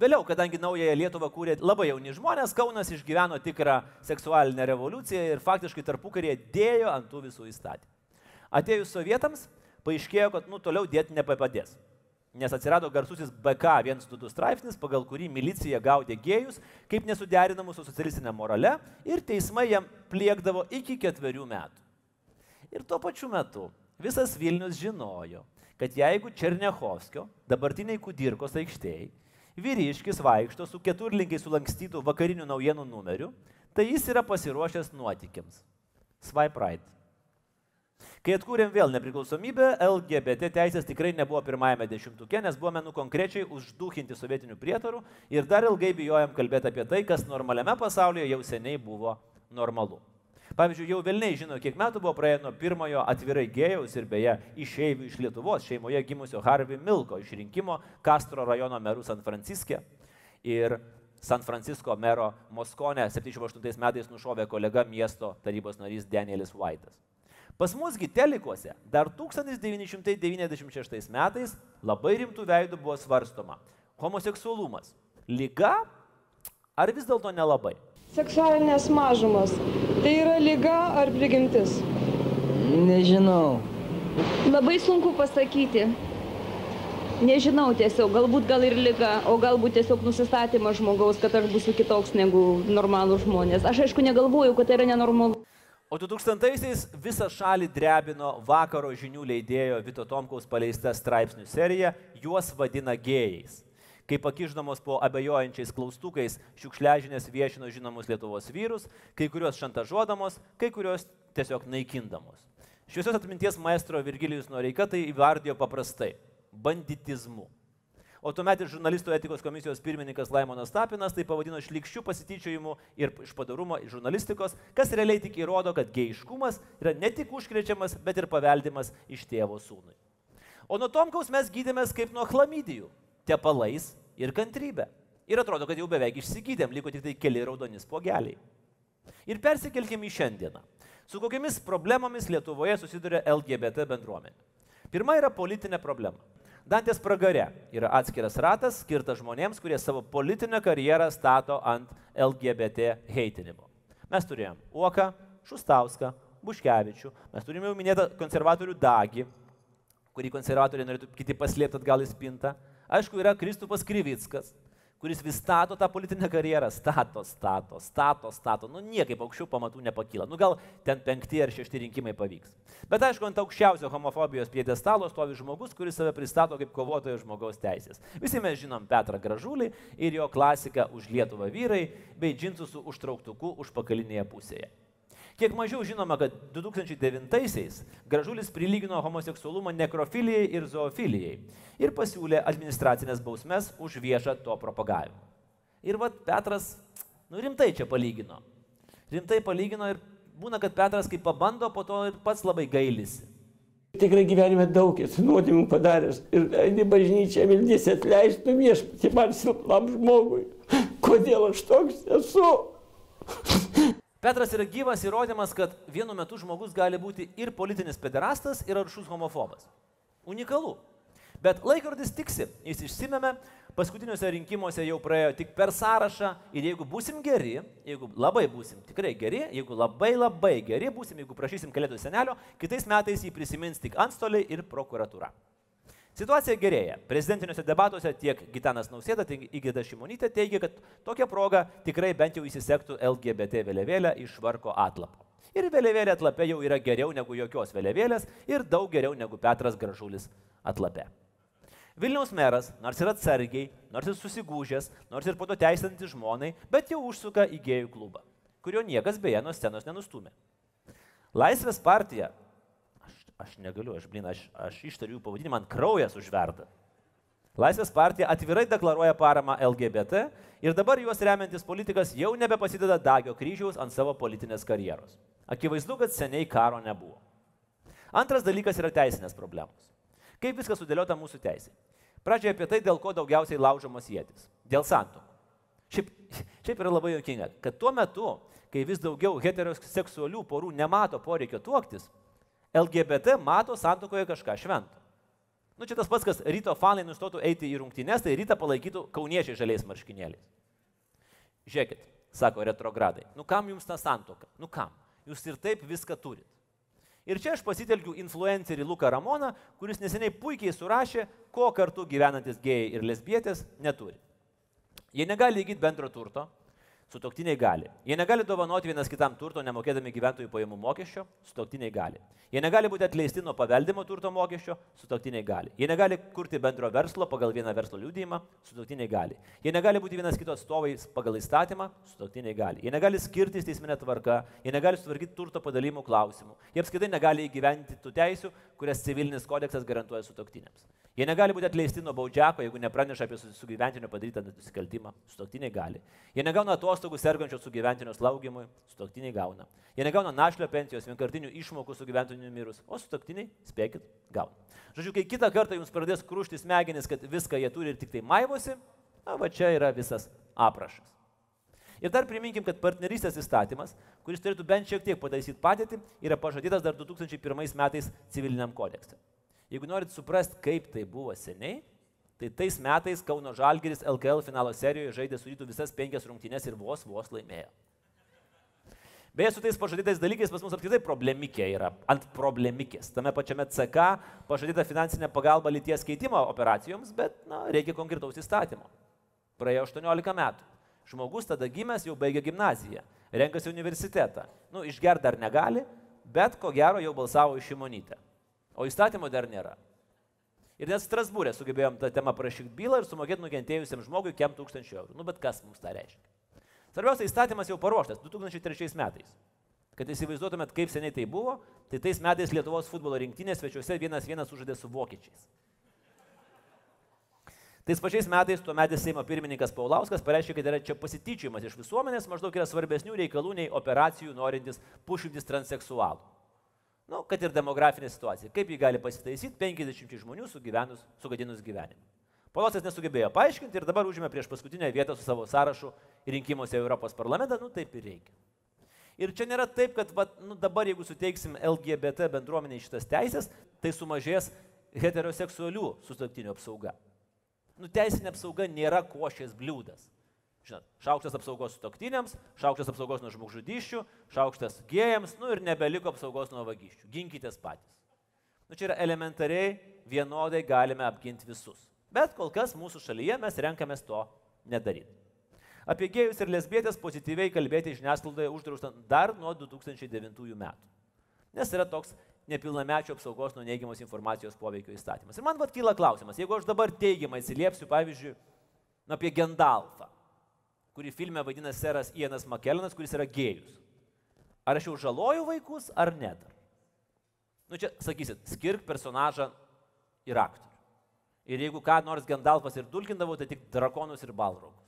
Vėliau, kadangi naująją Lietuvą kūrė labai jauni žmonės, Kaunas išgyveno tikrą seksualinę revoliuciją ir faktiškai tarpukarėje dėjo ant tų visų įstatymų. Atėjus sovietams, paaiškėjo, kad nu toliau dėti nepapadės. Nes atsirado garsusis BK 122 straipsnis, pagal kurį milicija gaudė gėjus kaip nesuderinamus su socialistinė morale ir teismai jam pliekdavo iki ketverių metų. Ir tuo pačiu metu visas Vilnius žinojo, kad jeigu Černechovskio, dabartiniai Kudirkos aikštėjai, vyriškis vaikšto su keturlinkiai sulankstytų vakarinių naujienų numeriu, tai jis yra pasiruošęs nuotikiams. Swipe right. Kai atkūrėm vėl nepriklausomybę, LGBT teisės tikrai nebuvo pirmajame dešimtuke, nes buvome nu konkrečiai užduhinti sovietinių prietarų ir dar ilgai bijojom kalbėti apie tai, kas normaliame pasaulyje jau seniai buvo normalu. Pavyzdžiui, jau Vilniai žino, kiek metų buvo praėję nuo pirmojo atvirai gėjaus ir beje išeivių iš Lietuvos šeimoje gimusio Harvey Milko išrinkimo Castro rajono merų San Franciske. Ir San Francisco mero Moskonė 78 metais nušovė kolega miesto tarybos narys Danielis White'as. Pas musgi telikuose dar 1996 metais labai rimtų veidų buvo svarstoma homoseksualumas. Lyga ar vis dėlto nelabai? Seksualinės mažumos. Tai yra lyga ar prigimtis? Nežinau. Labai sunku pasakyti. Nežinau tiesiog, galbūt gal ir lyga, o galbūt tiesiog nusistatymas žmogaus, kad aš būsiu kitoks negu normalų žmonės. Aš aišku negalvoju, kad tai yra nenormalu. O 2000-aisiais visą šalį drebino vakaro žinių leidėjo Vito Tomkaus paleista straipsnių serija, juos vadina gėjais. Kai pakiždamos po abejojančiais klaustukais šiukšležinės viešino žinomus Lietuvos vyrus, kai kuriuos šantažuodamos, kai kuriuos tiesiog naikindamos. Šviesios atminties maestro Virgilijus Noreika tai įvardijo paprastai - banditizmu. O tuomet ir žurnalistų etikos komisijos pirmininkas Laimonas Tapinas tai pavadino šlikščių pasityčiojimų ir iš padarumo iš žurnalistikos, kas realiai tik įrodo, kad geiškumas yra ne tik užkrečiamas, bet ir paveldimas iš tėvo sūnui. O nuo Tomkaus mes gydėmės kaip nuo chlamydijų - tepalais ir kantrybė. Ir atrodo, kad jau beveik išsigydėm, liko tik tai keli raudoni spogeliai. Ir persikelkime į šiandieną. Su kokiamis problemomis Lietuvoje susiduria LGBT bendruomenė? Pirma yra politinė problema. Dantės pragare yra atskiras ratas skirtas žmonėms, kurie savo politinę karjerą stato ant LGBT heitinimo. Mes turėjom Uoką, Šustauską, Buškevičių, mes turime jau minėtą konservatorių Dagį, kurį konservatoriai norėtų kiti paslėpti atgal į spintą. Aišku, yra Kristupas Krivickas, kuris vis stato tą politinę karjerą, stato, stato, stato, stato, nu niekaip aukščiau pamatų nepakyla. Nu gal ten penkti ar šešti rinkimai pavyks. Bet aišku, ant aukščiausio homofobijos piedestalo stovi žmogus, kuris save pristato kaip kovotojas žmogaus teisės. Visi mes žinom Petrą Gražulį ir jo klasiką už Lietuvą vyrai bei džinsus su užtrauktuku užpakalinėje pusėje. Kiek mažiau žinoma, kad 2009-aisiais Gražulis prilygino homoseksualumą nekrofilijai ir zoofilijai ir pasiūlė administracinės bausmes už viešą to propagavimą. Ir vad Petras, nu rimtai čia palygino. Rimtai palygino ir būna, kad Petras kaip pabando, po to ir pats labai gailisi. Tikrai gyvenime daug esu nuodėmų padaręs ir eini bažnyčią, mildys atleistų viešpatį man silpnam žmogui. Kodėl aš toks esu? Petras yra gyvas įrodymas, kad vienu metu žmogus gali būti ir politinis pederastas, ir aršus homofobas. Unikalu. Bet laikrodis tiksi, jis išsimėmė, paskutiniuose rinkimuose jau praėjo tik per sąrašą ir jeigu busim geri, jeigu labai busim tikrai geri, jeigu labai labai geri busim, jeigu prašysim kalėdų senelio, kitais metais jį prisimins tik antstoliai ir prokuratūra. Situacija gerėja. Prezidentiniuose debatuose tiek Gitanas Nausėda, tiek Igida Šimonytė teigia, kad tokia proga tikrai bent jau įsisektų LGBT vėliavėlę iš Švarko atlapo. Ir vėliavėlė atlape jau yra geriau negu jokios vėliavėlės ir daug geriau negu Petras Gražulis atlape. Vilniaus meras, nors ir atsargiai, nors ir susigūžęs, nors ir po to teisinti žmonai, bet jau užsuka į gėjų klubą, kurio niekas beje nuo scenos nenustumė. Laisvės partija aš negaliu, aš, blin, aš, aš ištariu jų pavadinimą, man kraujas užverda. Laisvės partija atvirai deklaruoja paramą LGBT ir dabar juos remiantis politikas jau nebepasideda Dagio kryžiaus ant savo politinės karjeros. Akivaizdu, kad seniai karo nebuvo. Antras dalykas yra teisinės problemos. Kaip viskas sudėliota mūsų teisė? Pradžioje apie tai, dėl ko daugiausiai laužomos jėtis. Dėl santokų. Šiaip, šiaip yra labai jokinga, kad tuo metu, kai vis daugiau heteroseksualių porų nemato poreikio tuoktis, LGBT mato santokoje kažką šventą. Nu, čia tas pats, kas ryto fanai nustotų eiti į rungtynes, tai rytą palaikytų kauniečiai žaliais marškinėliais. Žiūrėkit, sako retrogradai, nu kam jums ta santoka? Nu kam? Jūs ir taip viską turit. Ir čia aš pasitelkiu influencerį Luką Ramoną, kuris neseniai puikiai surašė, ko kartu gyvenantis gėjai ir lesbietės neturi. Jie negali įgyti bendro turto, Sutoktiniai gali. Jie negali dovanoti vienas kitam turto, nemokėdami gyventojų pajamų mokesčio, sutoktiniai gali. Jie negali būti atleisti nuo paveldimo turto mokesčio, sutoktiniai gali. Jie negali kurti bendro verslo pagal vieną verslo liūdėjimą, sutoktiniai gali. Jie negali būti vienas kito atstovai pagal įstatymą, sutoktiniai gali. Jie negali skirtis teisminė tvarka, jie negali sutvarkyti turto padalymo klausimų. Jie apskritai negali įgyventi tų teisių, kurias civilinis kodeksas garantuoja sutoktiniams. Jie negali būti atleisti nuo baudžiako, jeigu nepraneša apie su gyventiniu padarytą nusikaltimą. Sutoktiniai gali. Jie negauna atostogų sergančio su gyventinio slaugimui. Sutoktiniai gauna. Jie negauna našlio pensijos, vienkartinių išmokų su gyventiniu mirus. O sutoktiniai, spėkit, gauna. Žodžiu, kai kitą kartą jums pradės krūšti smegenis, kad viską jie turi ir tik tai maivosi, na, va čia yra visas aprašas. Ir dar priminkim, kad partnerystės įstatymas, kuris turėtų bent šiek tiek pataisyti padėtį, yra pažadytas dar 2001 metais civiliniam kodekse. Jeigu norit suprasti, kaip tai buvo seniai, tai tais metais Kauno Žalgeris LKL finalo serijoje žaidė su rytų visas penkias rungtynes ir vos vos laimėjo. Beje, su tais pažadytais dalykais pas mus apskritai problemikė yra, ant problemikės. Tame pačiame CK pažadyta finansinė pagalba lyties keitimo operacijoms, bet na, reikia konkretaus įstatymo. Praėjo 18 metų. Žmogus tada gimęs jau baigė gimnaziją, renkasi universitetą. Nu, išger dar negali, bet ko gero jau balsavo iš šimonytę o įstatymo dar nėra. Ir net Strasbūrė sugebėjom tą temą parašyti bylą ir sumokėti nukentėjusiam žmogui kiem tūkstančių eurų. Nu, bet kas mums tą reiškia? Svarbiausia, įstatymas jau paruoštas 2003 metais. Kad įsivaizduotumėt, kaip seniai tai buvo, tai tais metais Lietuvos futbolo rinktinės svečiuose vienas vienas sužaidė su vokiečiais. Tais pačiais metais tuometis Seimo pirmininkas Paulauskas pareiškė, kad yra čia pasityčiamas iš visuomenės, maždaug yra svarbesnių reikalų nei operacijų norintis pušintis transseksualų. Nu, kad ir demografinė situacija. Kaip jį gali pasitaisyti 50 žmonių sugyvenus, sugadinus gyvenimą. Polosas nesugebėjo paaiškinti ir dabar užėmė prieš paskutinę vietą su savo sąrašu rinkimuose Europos parlamentą, nu taip ir reikia. Ir čia nėra taip, kad va, nu, dabar jeigu suteiksim LGBT bendruomeniai šitas teisės, tai sumažės heteroseksualių sustaktinių apsauga. Nu, teisinė apsauga nėra košės bliūdas. Žinot, šaukštas apsaugos sutoktiniams, šaukštas apsaugos nuo žmogžudyščių, šaukštas gėjams, nu ir nebeliko apsaugos nuo vagysčių. Ginkitės patys. Nu, čia yra elementariai vienodai galime apginti visus. Bet kol kas mūsų šalyje mes renkamės to nedaryti. Apie gėjus ir lesbietės pozityviai kalbėti žiniasklaidoje uždrausta dar nuo 2009 metų. Nes yra toks nepilnamečio apsaugos nuo neigiamos informacijos poveikio įstatymas. Ir man vad kyla klausimas, jeigu aš dabar teigiamai atsiliepsiu, pavyzdžiui, nu, apie Gendalfą, kurį filme vadina seras Ienas Makelinas, kuris yra gėjus. Ar aš jau žaloju vaikus, ar ne dar? Nu čia, sakysit, skirk personažą ir aktorių. Ir jeigu ką nors Gandalfas ir dulkindavo, tai tik drakonus ir balrogus.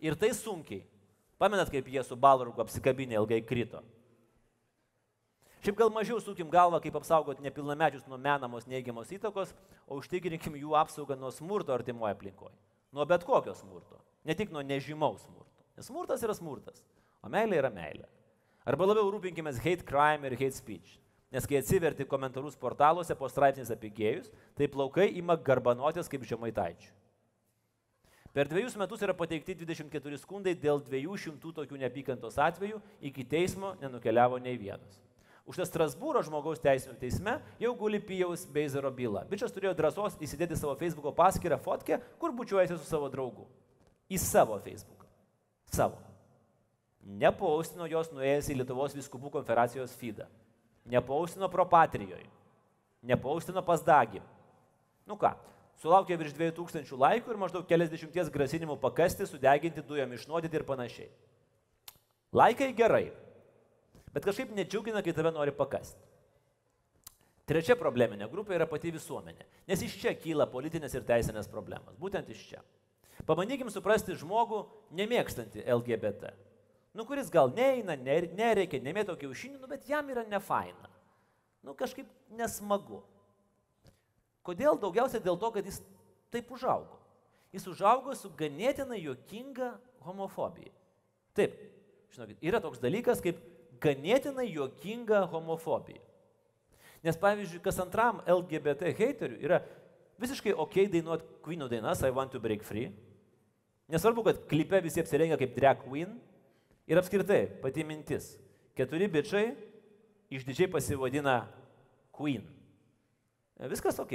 Ir tai sunkiai. Pamenat, kaip jie su balrogu apsikabinė ilgai krito. Šiaip gal mažiau sukim galvą, kaip apsaugoti nepilnamečius nuo menamos neigiamos įtakos, o užtikrinkim jų apsaugą nuo smurto artimoje aplinkoje. Nuo bet kokio smurto. Ne tik nuo nežymaus smurto. Nes smurtas yra smurtas, o meilė yra meilė. Arba labiau rūpinkime hate crime ir hate speech. Nes kai atsiverti komentarus portaluose po straipsniais apie gėjus, tai plaukai ima garbanotis kaip žemaitaičių. Per dviejus metus yra pateikti 24 skundai dėl 200 tokių neapykantos atvejų, iki teismo nenukeliavo nei vienas. Už tą Strasbūro žmogaus teisų teisme jau guli Pijaus Beizero byla. Bičias turėjo drąsos įsidėti savo Facebook'o paskyrą fotkę, kur bučiuojasi su savo draugu. Į savo Facebooką. Savo. Nepaustino jos nuėjęs į Lietuvos viskupų konfederacijos feedą. Nepaustino pro patrijoje. Nepaustino pas dagį. Nu ką, sulaukė virš 2000 laikų ir maždaug keliasdešimties grasinimų pakasti, sudeginti dujom išnuodyti ir panašiai. Laikai gerai, bet kažkaip nedžiugina, kai tave nori pakasti. Trečia probleminė grupė yra pati visuomenė, nes iš čia kyla politinės ir teisinės problemas. Būtent iš čia. Pabandykim suprasti žmogų nemėgstantį LGBT. Nu, kuris gal neina, nereikia, nemėto kiaušinių, nu, bet jam yra nefaina. Nu, kažkaip nesmagu. Kodėl? Daugiausia dėl to, kad jis taip užaugo. Jis užaugo su ganėtinai juokinga homofobija. Taip, žinokit, yra toks dalykas kaip ganėtinai juokinga homofobija. Nes pavyzdžiui, kas antram LGBT heiteriui yra visiškai ok dainuoti Queen'o dainas I want to break free. Nesvarbu, kad klipe visi apsirengia kaip drag queen. Ir apskritai, pati mintis. Keturi bičiai išdidžiai pasivadina queen. Viskas ok.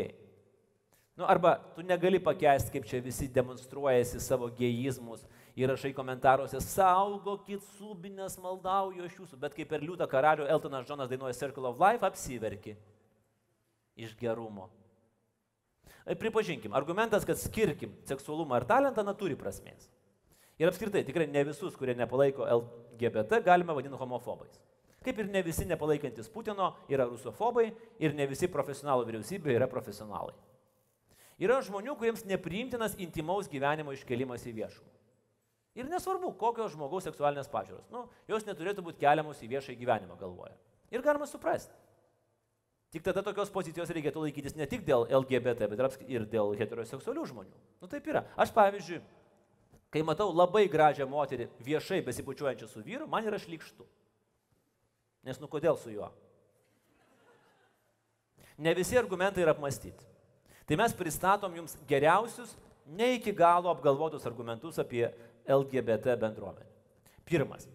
Nu, arba tu negali pakęsti, kaip čia visi demonstruojasi savo gėjizmus ir rašai komentaruose, saugokit subinės maldauju iš jūsų, bet kaip per liūtą karalių Eltonas Džonas dainuoja Circle of Life, apsiverki iš gerumo. E, pripažinkim, argumentas, kad skirkim seksualumą ar talentą, na, turi prasmės. Ir apskritai, tikrai ne visus, kurie nepalaiko LGBT, galime vadinti homofobais. Kaip ir ne visi nepalaikantis Putino yra rusofobai ir ne visi profesionalų vyriausybė yra profesionalai. Yra žmonių, kuriems nepriimtinas intimaus gyvenimo iškelimas į viešumą. Ir nesvarbu, kokios žmogaus seksualinės pažiūros. Nu, jos neturėtų būti keliamos į viešą gyvenimą galvoje. Ir galima suprasti. Tik tada tokios pozicijos reikėtų laikytis ne tik dėl LGBT, bet ir dėl heteroseksualių žmonių. Nu taip yra. Aš pavyzdžiui, kai matau labai gražią moterį viešai besipučiuojančią su vyru, man yra šlikštu. Nes nu kodėl su juo? Ne visi argumentai yra apmastyti. Tai mes pristatom jums geriausius, ne iki galo apgalvotus argumentus apie LGBT bendruomenę. Pirmas.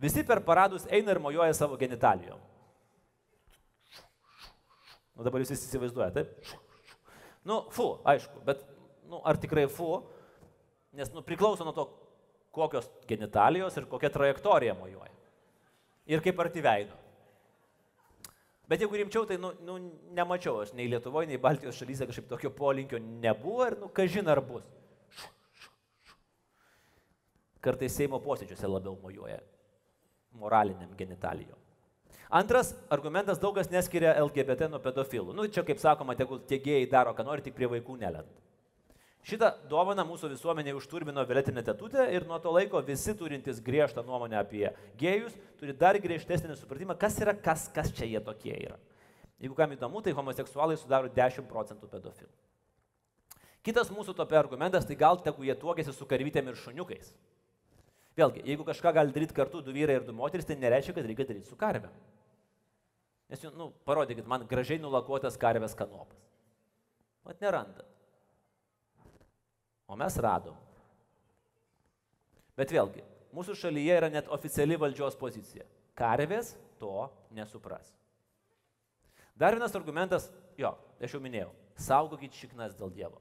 Visi per paradus eina ir mojuoja savo genitalijom. Nu dabar jūs įsivaizduojate, taip? Nu, fu, aišku, bet nu, ar tikrai fu, nes nu, priklauso nuo to, kokios genitalijos ir kokia trajektorija mojuoja. Ir kaip arti veido. Bet jeigu rimčiau, tai nu, nu, nemačiau aš nei Lietuvoje, nei Baltijos šalyse kažkaip tokio polinkio nebuvo ir, nu, kažin ar bus. Kartais Seimo posėdžiuose labiau mojuoja moraliniam genitalijom. Antras argumentas daugas neskiria LGBT nuo pedofilų. Nu, čia kaip sakoma, tegul tie gėjai daro, ką nori, tik prie vaikų nelenda. Šitą dovaną mūsų visuomenė užturbino Violetinė tetutė ir nuo to laiko visi turintys griežtą nuomonę apie gėjus turi dar griežtesnį supratimą, kas yra kas, kas čia jie tokie yra. Jeigu kam įdomu, tai homoseksualai sudaro 10 procentų pedofilų. Kitas mūsų topė argumentas, tai gal tegu jie tuokėsi su karvytėm ir šuniukais. Vėlgi, jeigu kažką gali daryti kartu du vyrai ir du moteris, tai nereiškia, kad reikia daryti su karve. Nes, nu, parodykit man gražiai nulakuotas karvės kanopas. Mat nerandat. O mes radom. Bet vėlgi, mūsų šalyje yra net oficiali valdžios pozicija. Karvės to nesupras. Dar vienas argumentas, jo, aš jau minėjau, saugokit šiknas dėl Dievo.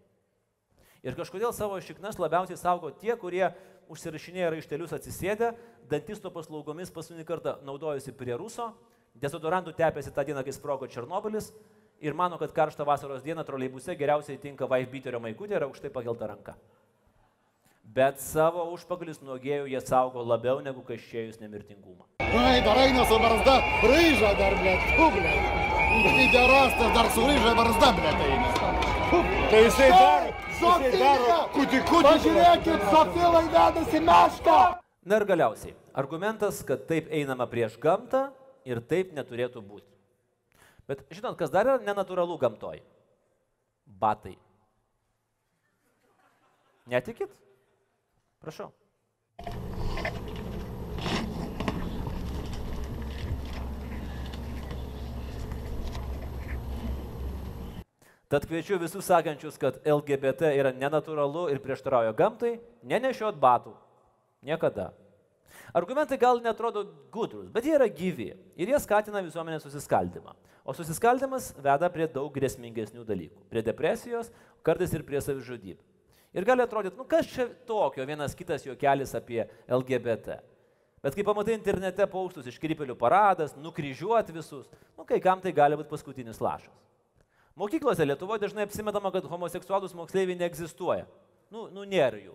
Ir kažkodėl savo šiknas labiausiai saugo tie, kurie užsirašinėja raištelius atsisėdę, dantisto paslaugomis paskutinį kartą naudojusi prie ruso, dezodorantų tepėsi tą dieną, kai sprogo Černobilis ir mano, kad karštą vasaros dieną troleibuse geriausiai tinka vaifbiterio maikutė ir aukštai pakelta ranka. Bet savo užpakalis nuo gėjų jie saugo labiau negu kažkėjus nemirtingumą. Ой, dar eina su barzda, ryža dar, blėt, tu, blėt. Pederastas dar su ryža barzda, blėt, eina. Tai jisai daro, jisai daro, kuti, kuti. Pažiūrėkit, Sofilai vedasi mešką. Na ir galiausiai, argumentas, kad taip einama prieš gamtą ir taip neturėtų būti. Bet žinot, kas dar yra nenatūralu gamtoj? Batai. Netikit? Prašau. Tad kviečiu visus sakančius, kad LGBT yra nenatūralu ir prieštarauja gamtai, nenešiot batų. Niekada. Argumentai gal netrodo gudrus, bet jie yra gyvi ir jie skatina visuomenės susiskaldimą. O susiskaldimas veda prie daug grėsmingesnių dalykų. Prie depresijos, kartais ir prie savižudybių. Ir gali atrodyti, nu kas čia tokio, vienas kitas juokelis apie LGBT. Bet kai pamatai internete paustus iškrypelių paradas, nukryžiuot visus, nu kai kam tai gali būti paskutinis lašas. Mokyklose Lietuvoje dažnai apsimetama, kad homoseksualus moksleiviai neegzistuoja. Nu, nu nėra jų.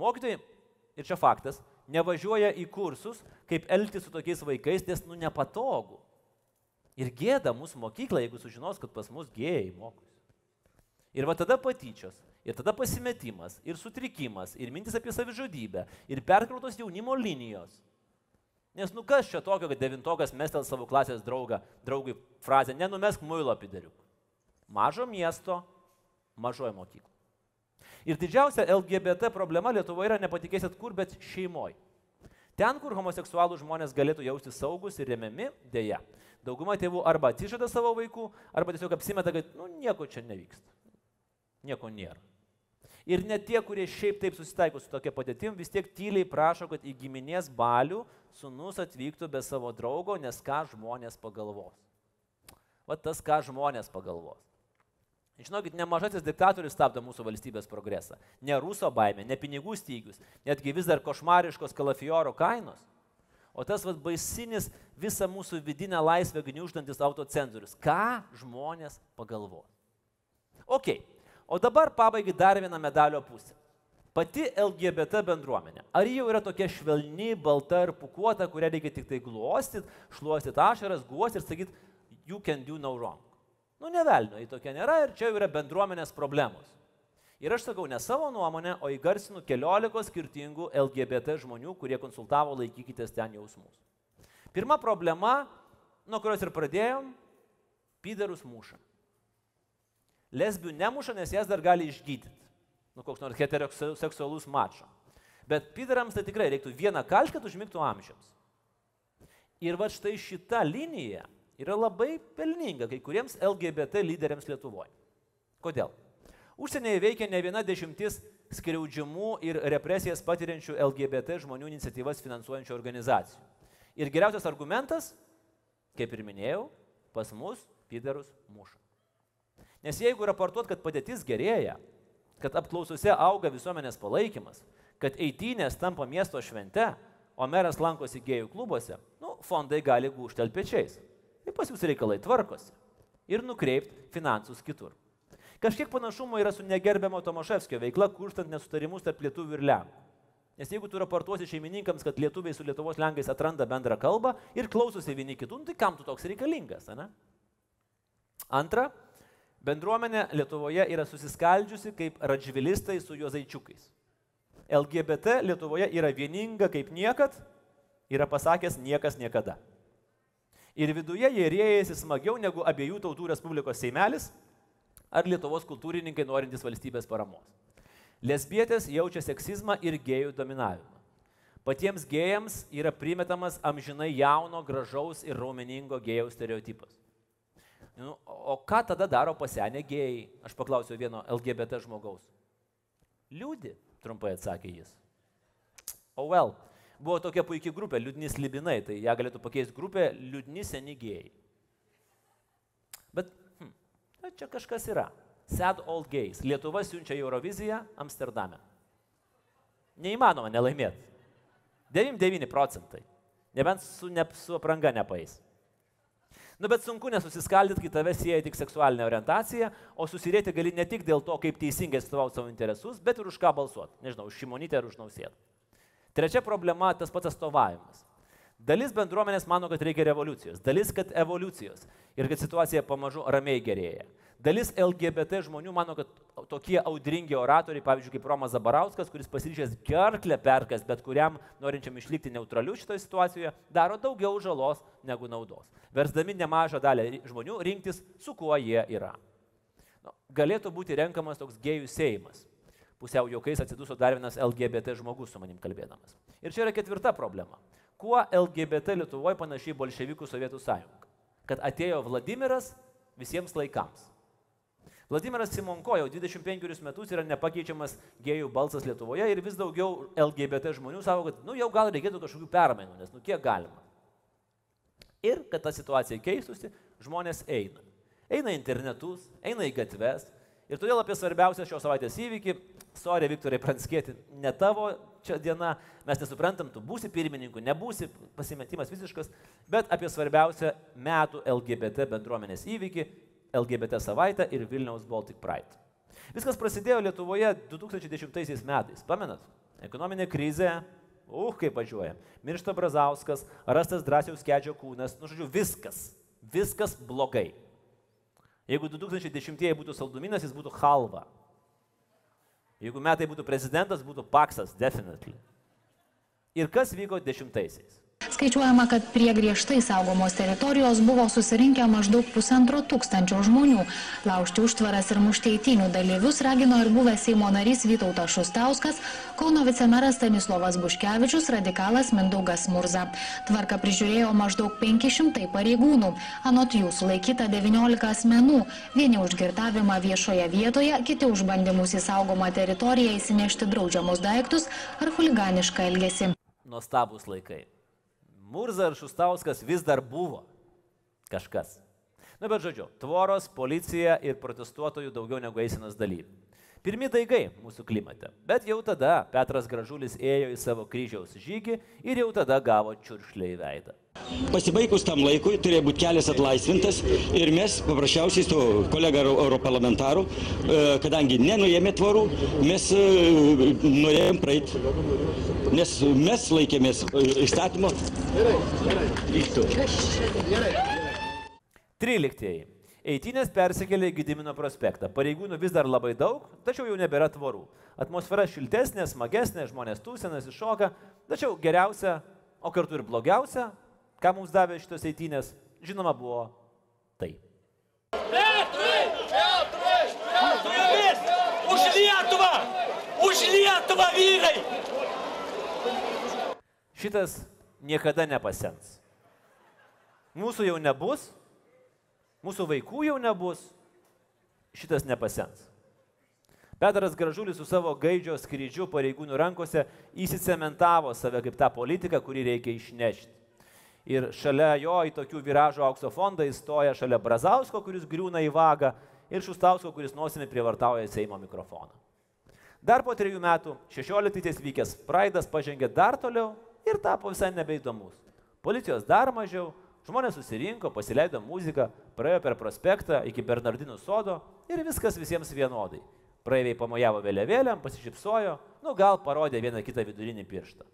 Mokytojai, ir čia faktas, nevažiuoja į kursus, kaip elgtis su tokiais vaikais, nes nu nepatogu. Ir gėda mūsų mokykla, jeigu sužinos, kad pas mus gėjai mokosi. Ir va tada patyčios, ir tada pasimetimas, ir sutrikimas, ir mintis apie savižudybę, ir perkrautos jaunimo linijos. Nes nu kas čia tokio, kad devintokas mestel savo klasės draugą, draugui frazę, nenumesk muilo pideriuk. Mažo miesto, mažoje mokykloje. Ir didžiausia LGBT problema Lietuvoje yra, nepatikėsit kur, bet šeimoje. Ten, kur homoseksualų žmonės galėtų jausti saugus ir remiami, dėja. Dauguma tėvų arba atsižada savo vaikų, arba tiesiog apsimeta, kad nu, nieko čia nevyksta. Nieko nėra. Ir net tie, kurie šiaip taip susitaiko su tokia padėtim, vis tiek tyliai prašo, kad į giminės balių sunus atvyktų be savo draugo, nes ką žmonės pagalvos. Va tas, ką žmonės pagalvos. Žinokit, nemažasis diktatorius stabdo mūsų valstybės progresą. Ne ruso baimė, ne pinigų stygius, netgi vis dar košmariškos kalafioro kainos. O tas vad baisinis visą mūsų vidinę laisvę gniuždantis autocenzorius. Ką žmonės pagalvos? Ok, o dabar pabaigai dar vieną medalio pusę. Pati LGBT bendruomenė. Ar ji jau yra tokia švelni, balta ir pukuota, kurią reikia tik tai glostyti, šluostyti ašaras, guosti ir sakyti, you can do no wrong. Nu, nevelnio, į tokia nėra ir čia jau yra bendruomenės problemos. Ir aš sakau ne savo nuomonę, o įgarsinu keliolikos skirtingų LGBT žmonių, kurie konsultavo laikykitės ten jausmus. Pirma problema, nuo kurios ir pradėjom, pydarus muša. Lesbių nemuša, nes jas dar gali išgydyti. Nu, koks nors heteroseksualus mačo. Bet pydarams tai tikrai reiktų vieną kalšką, kad užmigtų amžiams. Ir va štai šita linija yra labai pelninga kai kuriems LGBT lyderiams Lietuvoje. Kodėl? Užsienyje veikia ne viena dešimtis skriaudžiamų ir represijas patiriančių LGBT žmonių iniciatyvas finansuojančių organizacijų. Ir geriausias argumentas, kaip ir minėjau, pas mus pydarus muša. Nes jeigu raportuot, kad padėtis gerėja, kad apklausose auga visuomenės palaikymas, kad eitynės tampa miesto švente, o meras lankosi gėjų klubuose, nu, fondai gali gūžtelti pečiais. tai pas jūs reikalai tvarkosi. Ir nukreipti finansus kitur. Kažkiek panašumo yra su negerbiamo Tomaševskio veikla, kurstant nesutarimus tarp lietuvių ir lenkų. Nes jeigu tu raportuosi šeimininkams, kad lietuviai su Lietuvos lenkais atranda bendrą kalbą ir klausosi vieni kitų, nu, tai kam tu toks reikalingas, ne? Antra, bendruomenė Lietuvoje yra susiskaldžiusi kaip radžvilistai su juozaičiukais. LGBT Lietuvoje yra vieninga kaip niekad, yra pasakęs niekas niekada. Ir viduje jie rėjasi smagiau negu abiejų tautų Respublikos Seimelis ar Lietuvos kultūrininkai norintys valstybės paramos. Lesbietės jaučia seksizmą ir gėjų dominavimą. Patiems gėjams yra primetamas amžinai jauno, gražaus ir raumeningo gėjų stereotipas. Nu, o ką tada daro pasenę gėjai? Aš paklausiau vieno LGBT žmogaus. Liūdi, trumpai atsakė jis. O well, buvo tokia puikia grupė, liūdni slibinai, tai ją galėtų pakeisti grupė liūdni seni gėjai. Bet hm, čia kažkas yra. Sad Old Gays. Lietuva siunčia į Euroviziją Amsterdame. Neįmanoma nelaimėti. 99 procentai. Nebent su, ne, su apranga nepais. Nu, bet sunku nesusiskaldyti, kai tave sieja tik seksualinė orientacija, o susirėti gali ne tik dėl to, kaip teisingai atstovauti savo interesus, bet ir už ką balsuoti. Nežinau, už šimonytę ar už nausėdą. Trečia problema - tas pats atstovavimas. Dalis bendruomenės mano, kad reikia revoliucijos, dalis, kad evoliucijos ir kad situacija pamažu ramiai gerėja. Dalis LGBT žmonių mano, kad tokie audringi oratoriai, pavyzdžiui, kaip Romas Zabarauskas, kuris pasiryžęs gerklę perkas, bet kuriam norinčiam išlikti neutraliu šitoje situacijoje, daro daugiau žalos negu naudos. Versdami nemažą dalį žmonių rinktis, su kuo jie yra. Nu, galėtų būti renkamas toks gėjų seimas. Pusiau juokais atsiduso dar vienas LGBT žmogus su manim kalbėdamas. Ir čia yra ketvirta problema. Kuo LGBT Lietuvoje panašiai bolševikų Sovietų sąjunga? Kad atėjo Vladimiras visiems laikams. Vladimiras Simonko jau 25 metus yra nepakeičiamas gėjų balsas Lietuvoje ir vis daugiau LGBT žmonių savo, kad nu jau gal reikėtų kažkokių permainų, nes nu kiek galima. Ir kad ta situacija keistusi, žmonės eina. Eina internetus, eina į gatves. Ir todėl apie svarbiausią šios savaitės įvykį, sorė Viktorai Pranskėti, ne tavo čia diena, mes nesuprantam, tu būsi pirmininku, nebūsi, pasimetimas visiškas, bet apie svarbiausią metų LGBT bendruomenės įvykį LGBT savaitę ir Vilniaus Baltic Pride. Viskas prasidėjo Lietuvoje 2010 metais. Pamenat? Ekonominė krizė, uh, kaip važiuoja. Miršta Brazauskas, rastas drąsiaus kedžio kūnas, nu žodžiu, viskas. Viskas blogai. Jeigu 2010 būtų salduminas, jis būtų halva. Jeigu metai būtų prezidentas, būtų paksas, definitely. Ir kas vyko dešimtaisiais? Skaičiuojama, kad prie griežtai saugomos teritorijos buvo susirinkę maždaug pusantro tūkstančio žmonių. Laužti užtvaras ir mušti įtinių dalyvius ragino ir buvęs Seimo narys Vytautas Šustauskas, Kauno vicemeras Stanislovas Buškevičius, radikalas Mindaugas Murza. Tvarka prižiūrėjo maždaug 500 pareigūnų. Anot jų sulaikyta 19 asmenų. Vieni už girtavimą viešoje vietoje, kiti už bandymus į saugomą teritoriją įsinešti draudžiamus daiktus ar huliganišką elgesį. Nuostabus laikai. Murza ir Šustauskas vis dar buvo kažkas. Na bet žodžiu, tvoros, policija ir protestuotojų daugiau negu eisinos dalyvių. Pirmi daigai mūsų klimate. Bet jau tada Petras Gražulis ėjo į savo kryžiaus žygį ir jau tada gavo čiuršlę į veidą. Pasibaigus tam laikui turėjo būti kelias atlaisvintas ir mes paprasčiausiai su kolega europarlamentaru, kadangi nenuėmė tvorų, mes norėjom praeiti, nes mes laikėmės įstatymo. Tryliktieji. Eitinės persikėlė į Gidimino prospektą. Pareigūnų vis dar labai daug, tačiau jau nebėra tvorų. Atmosfera šiltesnė, smagesnė, žmonės tūsinasi, šoka. Tačiau geriausia, o kartu ir blogiausia, ką mums davė šitos eitinės, žinoma, buvo tai. Petrai! Petrai! Petrai! Už Lietuvą! Už Lietuvą, vyrai! Šitas niekada nepasens. Mūsų jau nebus, mūsų vaikų jau nebus, šitas nepasens. Petras Gražulis su savo gaidžio skrydžiu pareigūnų rankose įsicementavo save kaip tą politiką, kurį reikia išnešti. Ir šalia jo į tokių viražų aukso fondą įstoja šalia Brazausko, kuris griūna į vagą, ir Šustausko, kuris nosimi prievartauja Seimo mikrofoną. Dar po trejų metų, 16-ais vykęs Praidas pažengė dar toliau ir tapo visai nebeįdomus. Policijos dar mažiau, Žmonės susirinko, pasileido muziką, praėjo per prospektą iki Bernardinų sodo ir viskas visiems vienodai. Praeiviai pamojavo vėliavėlėm, pasišypsojo, nu gal parodė vieną kitą vidurinį pirštą.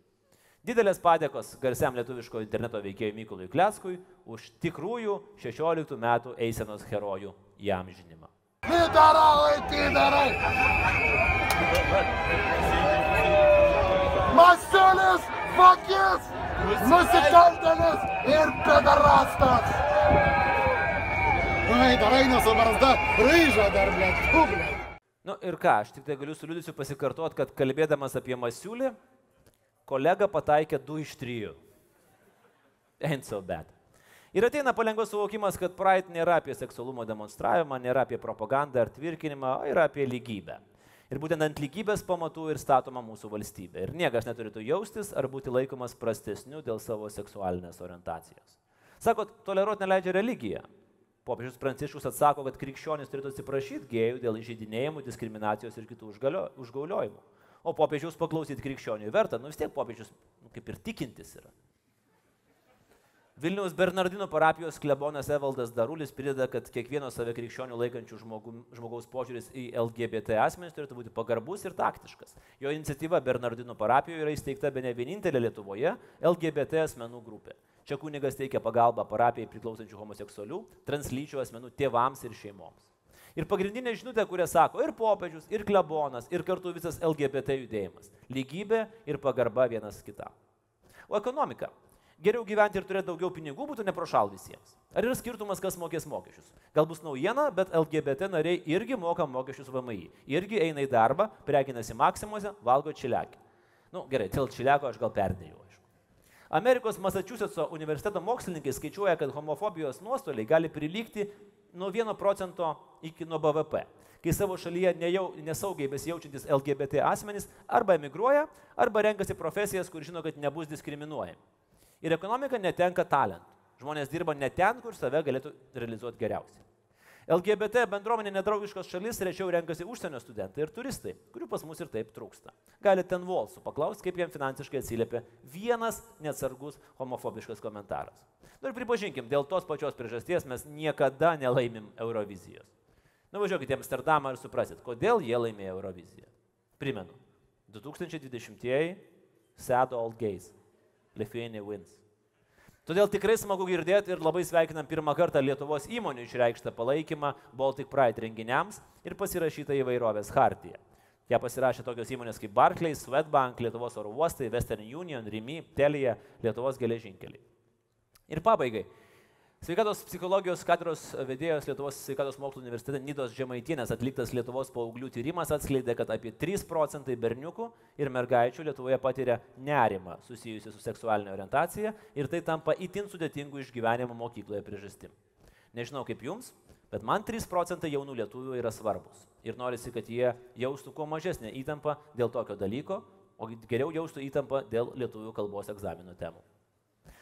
Didelės padėkos garsiam lietuviško interneto veikėjui Mykolui Kleskui už tikrųjų 16 metų eisenos herojų įamžinimą. Pidarai, pidarai! Masiulis, vagis, nusikaltėlis ir pedarastas! Oi, dar eina su barzda, ryža dar, blėt, tu, blėt. Nu ir ką, aš tik tai galiu su liūdėsiu pasikartoti, kad kalbėdamas apie Masiulį, kolega pataikė 2 iš 3. Ain't so bad. Ir ateina palengvas suvokimas, kad Pride nėra apie seksualumo demonstravimą, nėra apie propagandą ar tvirkinimą, o yra apie lygybę. Ir būtent ant lygybės pamatų ir statoma mūsų valstybė. Ir niekas neturėtų jaustis ar būti laikomas prastesniu dėl savo seksualinės orientacijos. Sakot, toleruoti neleidžia religija. Popiežius Pranciškus atsako, kad krikščionys turėtų atsiprašyti gėjų dėl įžeidinėjimų, diskriminacijos ir kitų užgauliojimų. O popiežiaus paklausyti krikščionių verta, nu vis tiek popiežius nu, kaip ir tikintis yra. Vilniaus Bernardino parapijos klebonas Evaldas Darulis prideda, kad kiekvieno save krikščionių laikančių žmogų, žmogaus požiūris į LGBT asmenys turėtų būti pagarbus ir taktiškas. Jo iniciatyva Bernardino parapijoje yra įsteigta be ne vienintelė Lietuvoje LGBT asmenų grupė. Čia kunigas teikia pagalbą parapijai priklausančių homoseksualių, translyčių asmenų tėvams ir šeimoms. Ir pagrindinė žinutė, kurią sako ir popiežius, ir klebonas, ir kartu visas LGBT judėjimas - lygybė ir pagarba vienas kitam. O ekonomika geriau gyventi ir turėti daugiau pinigų būtų neprošal visiems. Ar yra skirtumas, kas mokės mokesčius? Gal bus naujiena, bet LGBT nariai irgi moka mokesčius VMI. Irgi eina į darbą, prekinasi maksimuose, valgo čiliakį. Na nu, gerai, dėl čiliako aš gal perdėjau. Aišku. Amerikos Massachusetts universiteto mokslininkai skaičiuoja, kad homofobijos nuostoliai gali prilygti nuo 1 procento iki nuo BVP kai savo šalyje nejau, nesaugiai besijaučiantis LGBT asmenys arba emigruoja, arba renkasi profesijas, kur žino, kad nebus diskriminuojami. Ir ekonomika netenka talentų. Žmonės dirba ne ten, kur save galėtų realizuoti geriausiai. LGBT bendruomenė nedraugiškos šalis rečiau renkasi užsienio studentai ir turistai, kurių pas mus ir taip trūksta. Galite ten Volsų paklausti, kaip jam finansiškai atsiliepia vienas neatsargus homofobiškas komentaras. Nu ir pripažinkim, dėl tos pačios priežasties mes niekada nelaimim Eurovizijos. Nuvažiuokite į Amsterdamą ir suprasit, kodėl jie laimėjo Euroviziją. Primenu, 2020-ieji Sad Old Gays. Lithuania wins. Todėl tikrai smagu girdėti ir labai sveikinam pirmą kartą Lietuvos įmonių išreikštą palaikymą Baltic Pride renginiams ir pasirašytą įvairovės hartiją. Ją pasirašė tokios įmonės kaip Barclays, Swedbank, Lietuvos oro uostai, Western Union, Rimi, Telija, Lietuvos geležinkeliai. Ir pabaigai. Sveikatos psichologijos katedros vedėjos Lietuvos sveikatos mokslo universitete Nidos Žemaitienės atliktas Lietuvos paauglių tyrimas atskleidė, kad apie 3 procentai berniukų ir mergaičių Lietuvoje patiria nerimą susijusi su seksualinė orientacija ir tai tampa itin sudėtingų išgyvenimo mokykloje priežastim. Nežinau kaip jums, bet man 3 procentai jaunų lietuvių yra svarbus. Ir norisi, kad jie jaustų kuo mažesnę įtampą dėl tokio dalyko, o geriau jaustų įtampą dėl lietuvių kalbos egzaminų temų.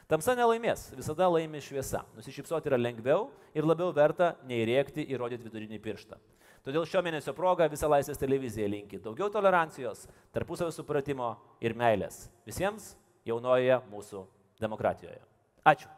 Tamsa nelaimės, visada laimi šviesa. Nusišypsoti yra lengviau ir labiau verta nei rėkti ir rodyti vidurinį pirštą. Todėl šio mėnesio proga visą Laisvės televiziją linki daugiau tolerancijos, tarpusavio supratimo ir meilės visiems jaunoje mūsų demokratijoje. Ačiū.